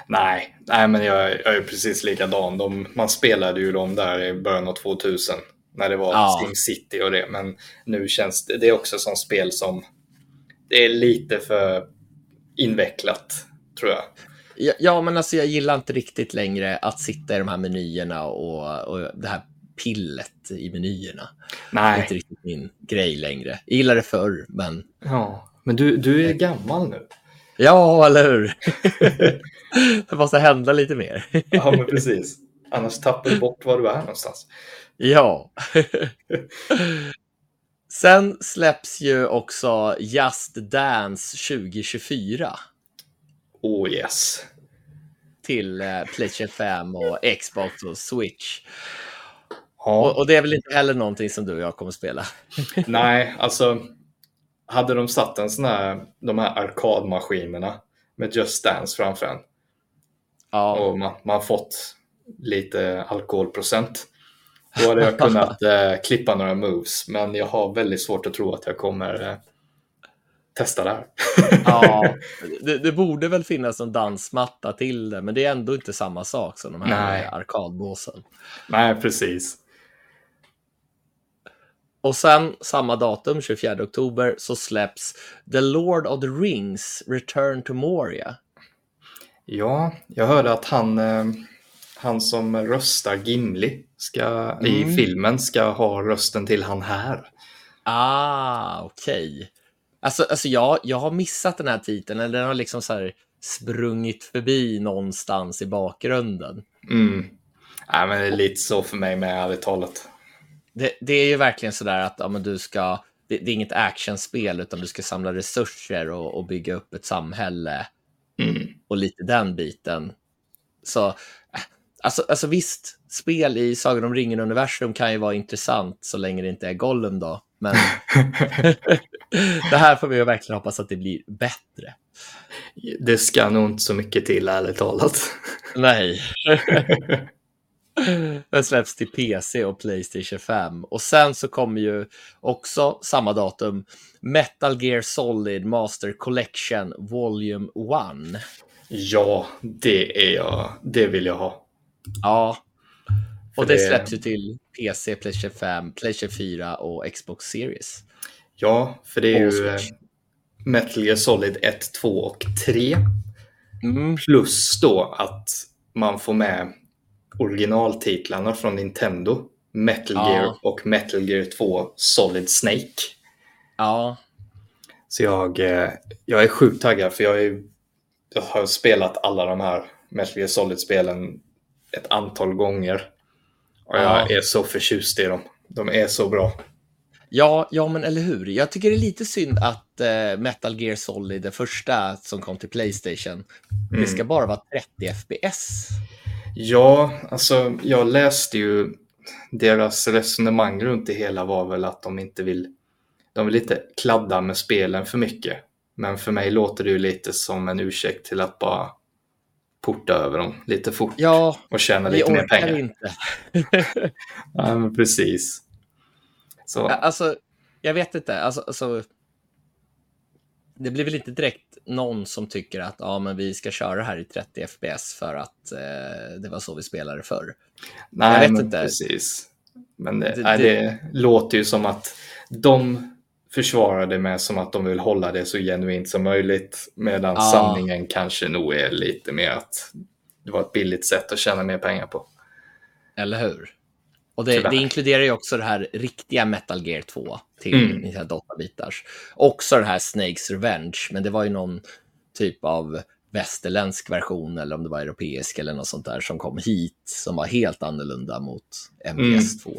Nej, nej men jag, jag är precis likadan. De, man spelade ju dem där i början av 2000 när det var ja. City och det. Men nu känns det, det är också som spel som det är lite för invecklat tror jag. Ja, ja, men alltså jag gillar inte riktigt längre att sitta i de här menyerna och, och det här pillet i menyerna. Nej. Det är inte riktigt min grej längre. Jag gillade det förr, men... Ja, men du, du är gammal nu. Ja, eller hur? [laughs] det måste hända lite mer. ja, men precis. Annars tappar du bort var du är någonstans. Ja. [laughs] Sen släpps ju också Just Dance 2024. Oh yes. Till eh, Playstation 5 och Xbox och Switch. Ja. Och, och, det är väl inte heller någonting som du och jag kommer spela? [laughs] Nej, alltså hade de satt en sån här, de här arkadmaskinerna med Just Dance framför en. Ja, Och man, man fått lite alkoholprocent. Då hade jag kunnat [laughs] eh, klippa några moves, men jag har väldigt svårt att tro att jag kommer eh, testa det här. ja. [laughs] Det, det borde väl finnas en dansmatta till det, men det är ändå inte samma sak som de här Nej. arkadbåsen. Nej, precis. Och sen samma datum, 24 oktober, så släpps The Lord of the Rings Return to Moria. Ja, jag hörde att han, eh, han som röstar Gimli ska, i Mm. filmen ska ha rösten till han här. Ah, okej. Alltså, alltså jag, jag har missat den här titeln, eller den har liksom så här sprungit förbi någonstans i bakgrunden. Mm. Nej, men det är lite så för mig med, ärligt talat. Det, det är ju verkligen sådär att ja, men du ska, det, det är inget actionspel, utan du ska samla resurser och, och bygga upp ett samhälle Mm. och lite den biten. Så, äh, alltså, alltså visst, spel i Sagan om ringen-universum kan ju vara intressant så länge det inte är Gollum då. Men [laughs] det här får vi verkligen hoppas att det blir bättre. Det ska nog inte så mycket till, ärligt talat. Nej. [laughs] Den släpps till PC och Playstation 5. Och sen så kommer ju också samma datum Metal Gear Solid Master Collection Volume 1. Ja, det är jag. Det vill jag ha. Ja. Och det det- släpps ju till PC, Playstation 5, Playstation 4 och Xbox Series. Ja, för det är Och ju eh, Switch. Metal Gear Solid 1, 2 och 3. Mm. Plus då att man får med originaltitlarna från Nintendo. Metal Ja. Gear och Metal Gear 2 Solid Snake. Ja, Så jag, eh, jag är sjukt taggad för jag, är, jag har spelat alla de här Metal Gear Solid-spelen ett antal gånger. Och jag Ja. är så förtjust i dem. De är så bra. Ja, ja, men eller hur? Jag tycker det är lite synd att eh, Metal Gear Solid, det första som kom till Playstation, det ska bara vara 30 FPS. Ja, alltså jag läste ju deras resonemang runt det hela var väl att de inte vill, de vill inte kladda med spelen för mycket. Men för mig låter det ju lite som en ursäkt till att bara porta över dem lite fort Ja, och tjäna lite mer pengar. inte. [laughs] Ja, men precis. Så, Alltså, jag vet inte. Alltså, alltså, det blir väl inte direkt någon som tycker att ja, men vi ska köra här i 30 FPS för att eh, det var så vi spelade förr. nej, jag vet men inte. precis. Men det, Det- nej, det- det låter ju som att de försvarar det med som att de vill hålla det så genuint som möjligt. Medan Ja. sanningen kanske nog är lite mer att det var ett billigt sätt att tjäna mer pengar på. Eller hur? Och det, det inkluderar ju också det här riktiga Metal Gear 2 till Mm. Nintendo 8-bitars. Också det här Snakes Revenge, men det var ju någon typ av västerländsk version eller om det var europeisk eller något sånt där som kom hit som var helt annorlunda mot MGS2.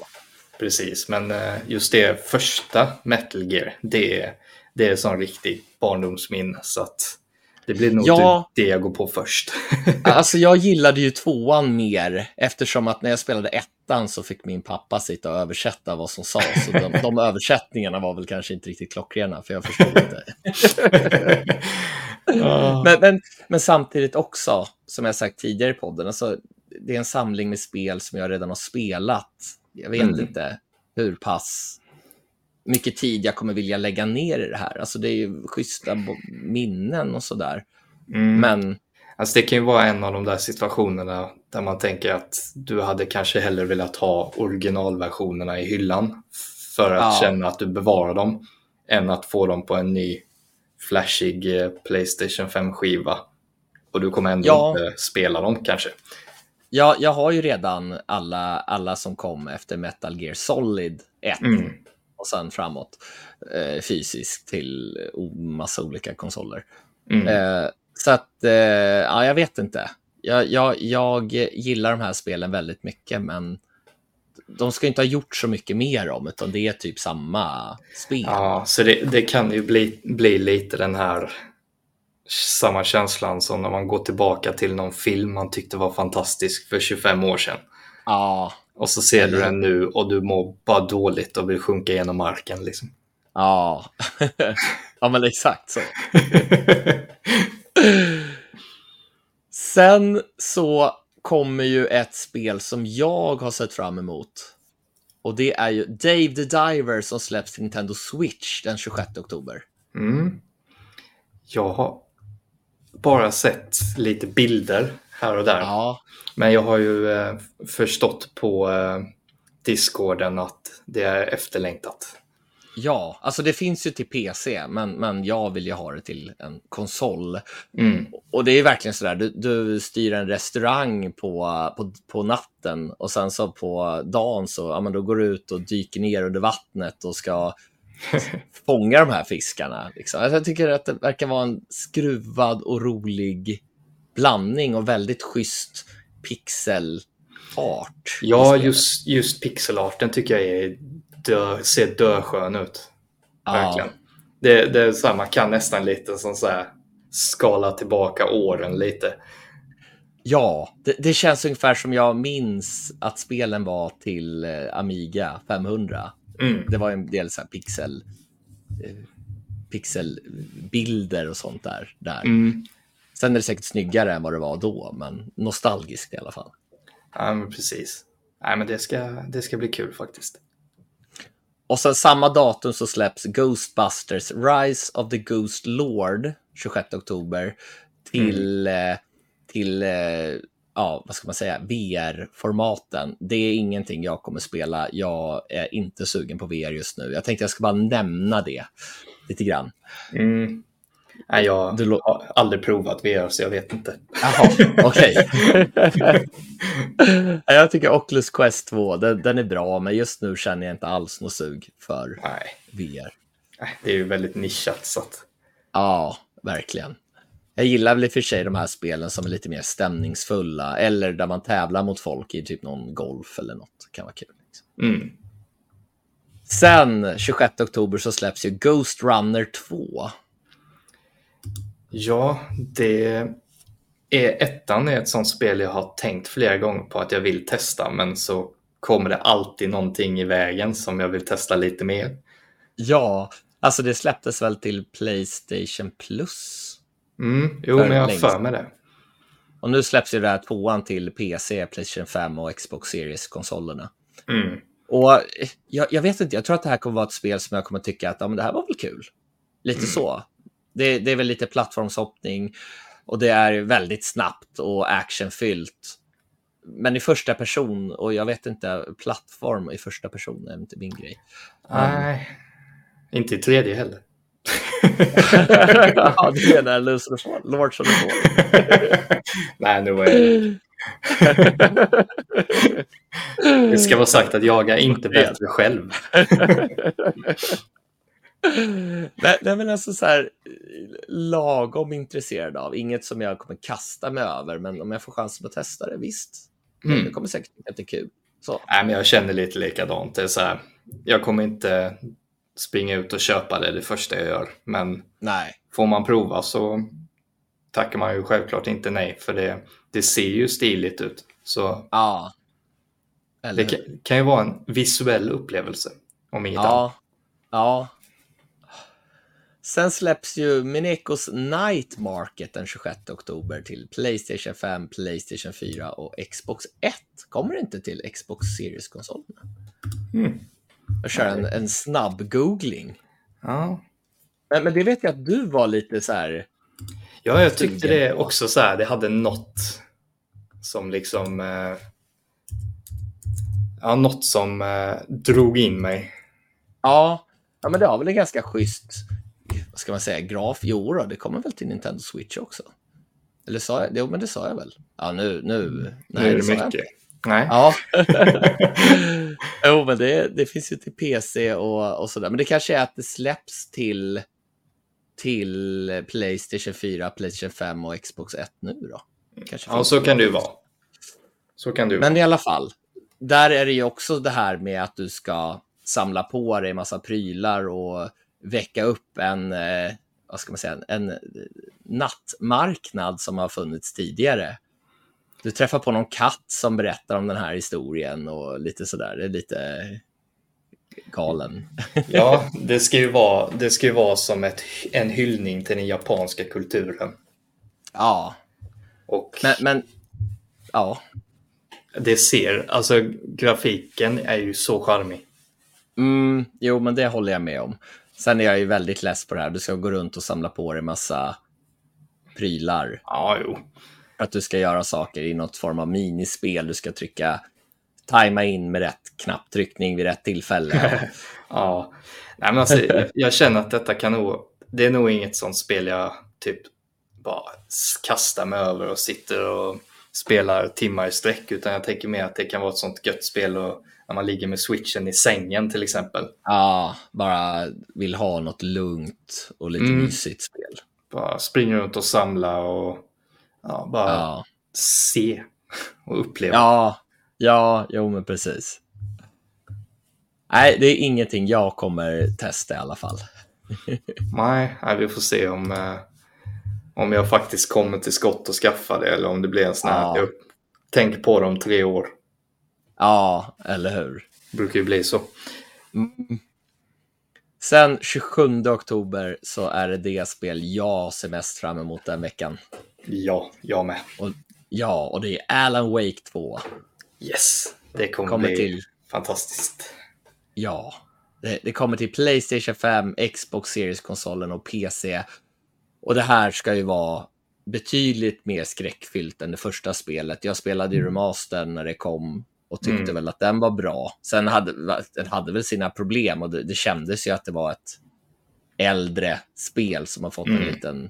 Precis, men eh, just det första Metal Gear, det är, det är sån riktig barndomsminne. Så att det blir nog Ja. typ det jag går på först. [laughs] Alltså jag gillade ju tvåan mer eftersom att när jag spelade ettan så fick min pappa sitta och översätta vad som sades. De, de översättningarna var väl kanske inte riktigt klockrena för jag förstod inte. [laughs] Men, men, men samtidigt också, som jag sagt tidigare i podden, alltså, det är en samling med spel som jag redan har spelat. Jag vet Mm. inte hur pass mycket tid jag kommer vilja lägga ner i det här. Alltså det är ju schyssta minnen och sådär. Mm. Men Alltså det kan ju vara en av de där situationerna där man tänker att du hade kanske hellre velat ha originalversionerna i hyllan för att Ja. känna att du bevarar dem än att få dem på en ny flashig eh, Playstation 5-skiva. Och du kommer ändå Ja. inte spela dem kanske. jag, jag har ju redan alla, alla som kom efter Metal Gear Solid 1 Mm. och sen framåt eh, fysiskt till massa olika konsoler. Mm. Eh, så att, eh, ja, jag vet inte. Jag, jag, jag gillar de här spelen väldigt mycket, men de ska inte ha gjort så mycket mer om, utan det är typ samma spel. Ja, så det, det kan ju bli, bli lite den här samma känslan som när man går tillbaka till någon film man tyckte var fantastisk för 25 år sedan. Ja, Och så ser du den nu och du mår bara dåligt och vill sjunka genom marken. Liksom. ja. [laughs] ja, men exakt så. [laughs] Sen så kommer ju ett spel som jag har sett fram emot. Och det är ju Dave the Diver som släpps till Nintendo Switch den 26 oktober. Mm. Jag har bara sett lite bilder här och där. Ja, Men jag har ju eh, förstått på eh, Discorden att det är efterlängtat. Ja, alltså det finns ju till PC, men, men jag vill ju ha det till en konsol. Mm. Och det är verkligen sådär, du, du styr en restaurang på, på, på natten och sen så på dagen så ja, men då går du ut och dyker ner under vattnet och ska [laughs] fånga de här fiskarna. Liksom. Alltså, jag tycker att det verkar vara en skruvad och rolig blandning och väldigt schysst pixelart. Ja, just, just pixelarten tycker jag är dö, ser döskön ut. Verkligen. Det, det är så här, man kan nästan lite som så här, skala tillbaka åren lite. Ja, det, det känns ungefär som jag minns att spelen var till eh, Amiga 500. Mm. Det var en del så här pixel, eh, pixelbilder och sånt där. där. Mm. Sen är det säkert snyggare än vad det var då, men nostalgiskt i alla fall. Ja, men precis. Nej, men det ska, det ska bli kul faktiskt. Och sen samma datum så släpps Ghostbusters Rise of the Ghost Lord 26 oktober till, eh, till eh, ja, vad ska man säga, VR-formaten. Det är ingenting jag kommer spela. Jag är inte sugen på VR just nu. Jag tänkte jag ska bara nämna det lite grann. Mm. Nej, jag Du har aldrig provat VR så jag vet inte. Jaha, okej. [laughs] [laughs] jag tycker Oculus Quest 2, den, den är bra, men just nu känner jag inte alls något sug för Nej, VR. nej, det är ju väldigt nischat så att... Ja, verkligen. Jag gillar väl i och för sig de här spelen som är lite mer stämningsfulla eller där man tävlar mot folk i typ någon golf eller något. Det kan vara kul. Liksom. Mm. Sen 26 oktober så släpps ju Ghost Runner 2. Ja, det är ettan är ett sånt spel jag har tänkt flera gånger på att jag vill testa, men så kommer det alltid någonting i vägen som jag vill testa lite mer. Ja, alltså det släpptes väl till Playstation Plus. Mm, jo, men jag har för mig det. Och nu släpps ju det här tvåan till PC, Playstation 5 och Xbox Series-konsolerna. Mm. Och jag, jag vet inte, jag tror att det här kommer vara ett spel som jag kommer tycka att ja, men det här var väl kul. Lite så. Det, det är väl lite plattformshoppning och det är väldigt snabbt och actionfyllt. Men i första person, och jag vet inte, plattform i första person är inte min grej. Nej, inte i tredje heller. [laughs] ja, det är där of Lords of the. [laughs] Nej, nu är det... [laughs] Det ska vara sagt att jag är inte bättre själv. Nej, nej, men alltså så här lagom intresserad av. Inget som jag kommer kasta mig över, men om jag får chansen att testa det, visst. Mm. Det kommer säkert är kul. Så. Nej, men jag känner lite likadant. Det är så här, jag kommer inte springa ut och köpa det det första jag gör. Men Nej, får man prova så tackar man ju självklart inte nej. För det, det ser ju stiligt ut. Så ja. Eller det kan, kan ju vara en visuell upplevelse. Om inget annat. Ja, ja. Sen släpps ju Minecos Night Market den 26 oktober till Playstation 5, Playstation 4 och Xbox 1. Kommer det inte till Xbox Series-konsolerna? Mm. Jag kör en, en snabb googling. Ja. Men, men det vet jag att du var lite så här. ja, jag tyckte det också så här. Det hade något som liksom... Eh, ja, något som eh, drog in mig. Ja, ja, men det har väl en ganska schysst, vad ska man säga, graf. Jo, då, det kommer väl till Nintendo Switch också. Eller sa jag? Jo, men det sa jag väl. Ja, nu, nu. nu är det jag mycket. Nej. Ja. [laughs] jo, men det, det finns ju till PC och, och sådär. Men det kanske är att det släpps till, till Playstation 4, Playstation 5 och Xbox 1 nu då. Kanske Ja, så det. kan det ju vara. Så kan det ju Men i alla fall, där är det ju också det här med att du ska samla på dig massa prylar och väcka upp en, eh, vad ska man säga, en eh, nattmarknad som har funnits tidigare. Du träffar på någon katt som berättar om den här historien och lite sådär. Det är lite galen. Ja, [laughs] det ska ju vara, det ska ju vara som ett, en hyllning till den japanska kulturen. Ja. Och Men, men ja. det ser, alltså grafiken är ju så charmig. Mm, jo, men det håller jag med om. Sen är jag ju väldigt less på det här. Du ska gå runt och samla på dig massa prylar. Ja, jo. För att du ska göra saker i något form av minispel. Du ska trycka, tajma in med rätt knapptryckning vid rätt tillfälle. [laughs] Ja, Nej, men alltså, jag, känner att detta kan nog, det är nog inget sånt spel jag typ bara kastar mig över och sitter och spelar timmar i sträck, utan jag tänker mer att det kan vara ett sånt gött spel och när man ligger med switchen i sängen till exempel. ja, bara vill ha något lugnt och lite Mm. mysigt spel. Bara springa runt och samla och ja, bara Ja, se [laughs] och uppleva. ja, ja, jo men precis. Nej, det är ingenting jag kommer testa i alla fall. [laughs] Nej, nej, vi får se om, eh, om jag faktiskt kommer till skott och skaffar det eller om det blir en sån här, Ja. jag tänker på det om tre år. Ja, eller hur? brukar ju bli så. Mm. Sen 27 oktober så är det det spel jag ser mest fram emot den veckan. Ja, jag med. Och, ja, och det är Alan Wake 2. Yes, det kommer, Kommer bli till, fantastiskt. ja, det, det kommer till Playstation 5, Xbox Series-konsolen och PC. Och det här ska ju vara betydligt mer skräckfyllt än det första spelet. Jag spelade ju remastern när det kom och tyckte Mm. väl att den var bra. Sen hade den hade väl sina problem och det, det kändes ju att det var ett äldre spel som har fått en Mm. liten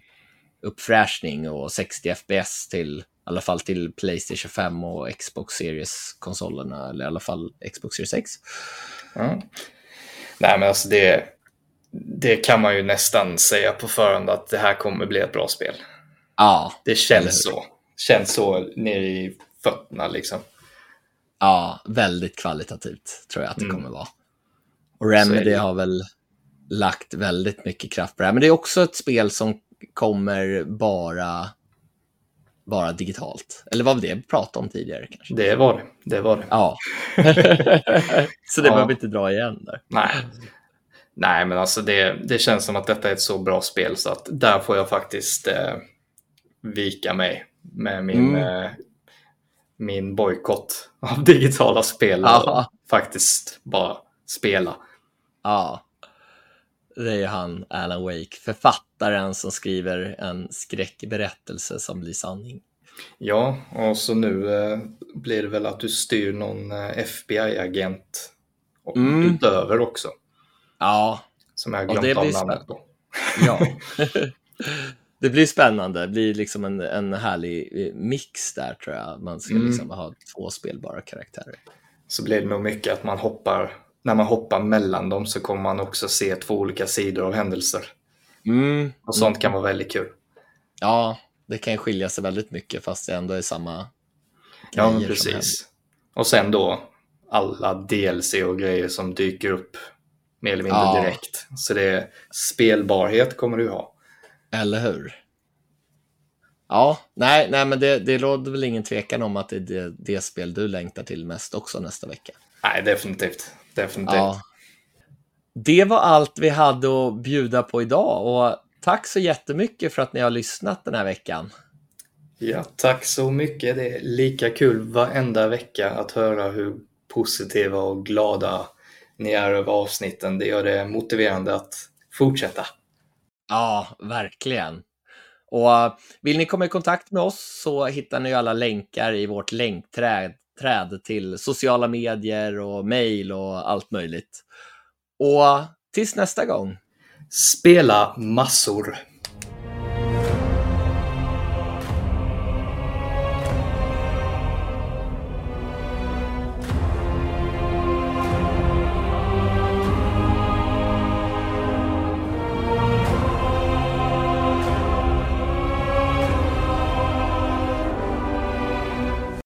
uppfräschning och 60 FPS till i alla fall till Playstation 5 och Xbox Series-konsolerna, eller i alla fall Xbox Series X. Ja. Nej, men alltså det, det kan man ju nästan säga på förhand att det här kommer bli ett bra spel. Ja, Det känns så. Känns så nere i fötterna liksom. Ja, väldigt kvalitativt tror jag att det Mm. kommer vara. Och Remedy har väl lagt väldigt mycket kraft på det här. Men det är också ett spel som kommer bara, bara digitalt. Eller vad var det vi pratade om tidigare kanske? Det var det. Det var det. Ja. [laughs] Så det Ja. behöver vi inte dra igen där. Nej. Nej, men alltså det, det känns som att detta är ett så bra spel så att där får jag faktiskt eh, vika mig med min, Mm. eh, min bojkott av [laughs] digitala spel och faktiskt bara spela. Ja. Det är han, Alan Wake, författaren som skriver en skräckberättelse som blir sanning. Ja, och så nu eh, blir det väl att du styr någon eh, FBI-agent Mm. utöver också. Ja, Som jag glömt av namnet på. ja. [laughs] [laughs] det blir spännande. Det blir liksom en, en härlig eh, mix där tror jag. Man ska Mm. liksom ha två spelbara karaktärer. Så blir det nog mycket att man hoppar, när man hoppar mellan dem så kommer man också se två olika sidor av händelser. Mm. Och sånt kan vara väldigt kul. Ja, det kan skilja sig väldigt mycket fast det ändå är samma Ja, precis. Och sen då alla DLC och grejer som dyker upp mer eller mindre Ja. direkt. Så det spelbarhet kommer du ha. Eller hur? Ja, nej, nej men det, det råder väl ingen tvekan om att det är det, det spel du längtar till mest också nästa vecka. Nej, definitivt. Definitivt. Ja. Det var allt vi hade att bjuda på idag och tack så jättemycket för att ni har lyssnat den här veckan. Ja, tack så mycket. Det är lika kul varenda vecka att höra hur positiva och glada ni är över avsnitten. Det gör det motiverande att fortsätta. Ja, verkligen. Och eh, vill ni komma i kontakt med oss så hittar ni alla länkar i vårt länkträd träd till sociala medier och mejl och allt möjligt. Och tills nästa gång. Spela massor!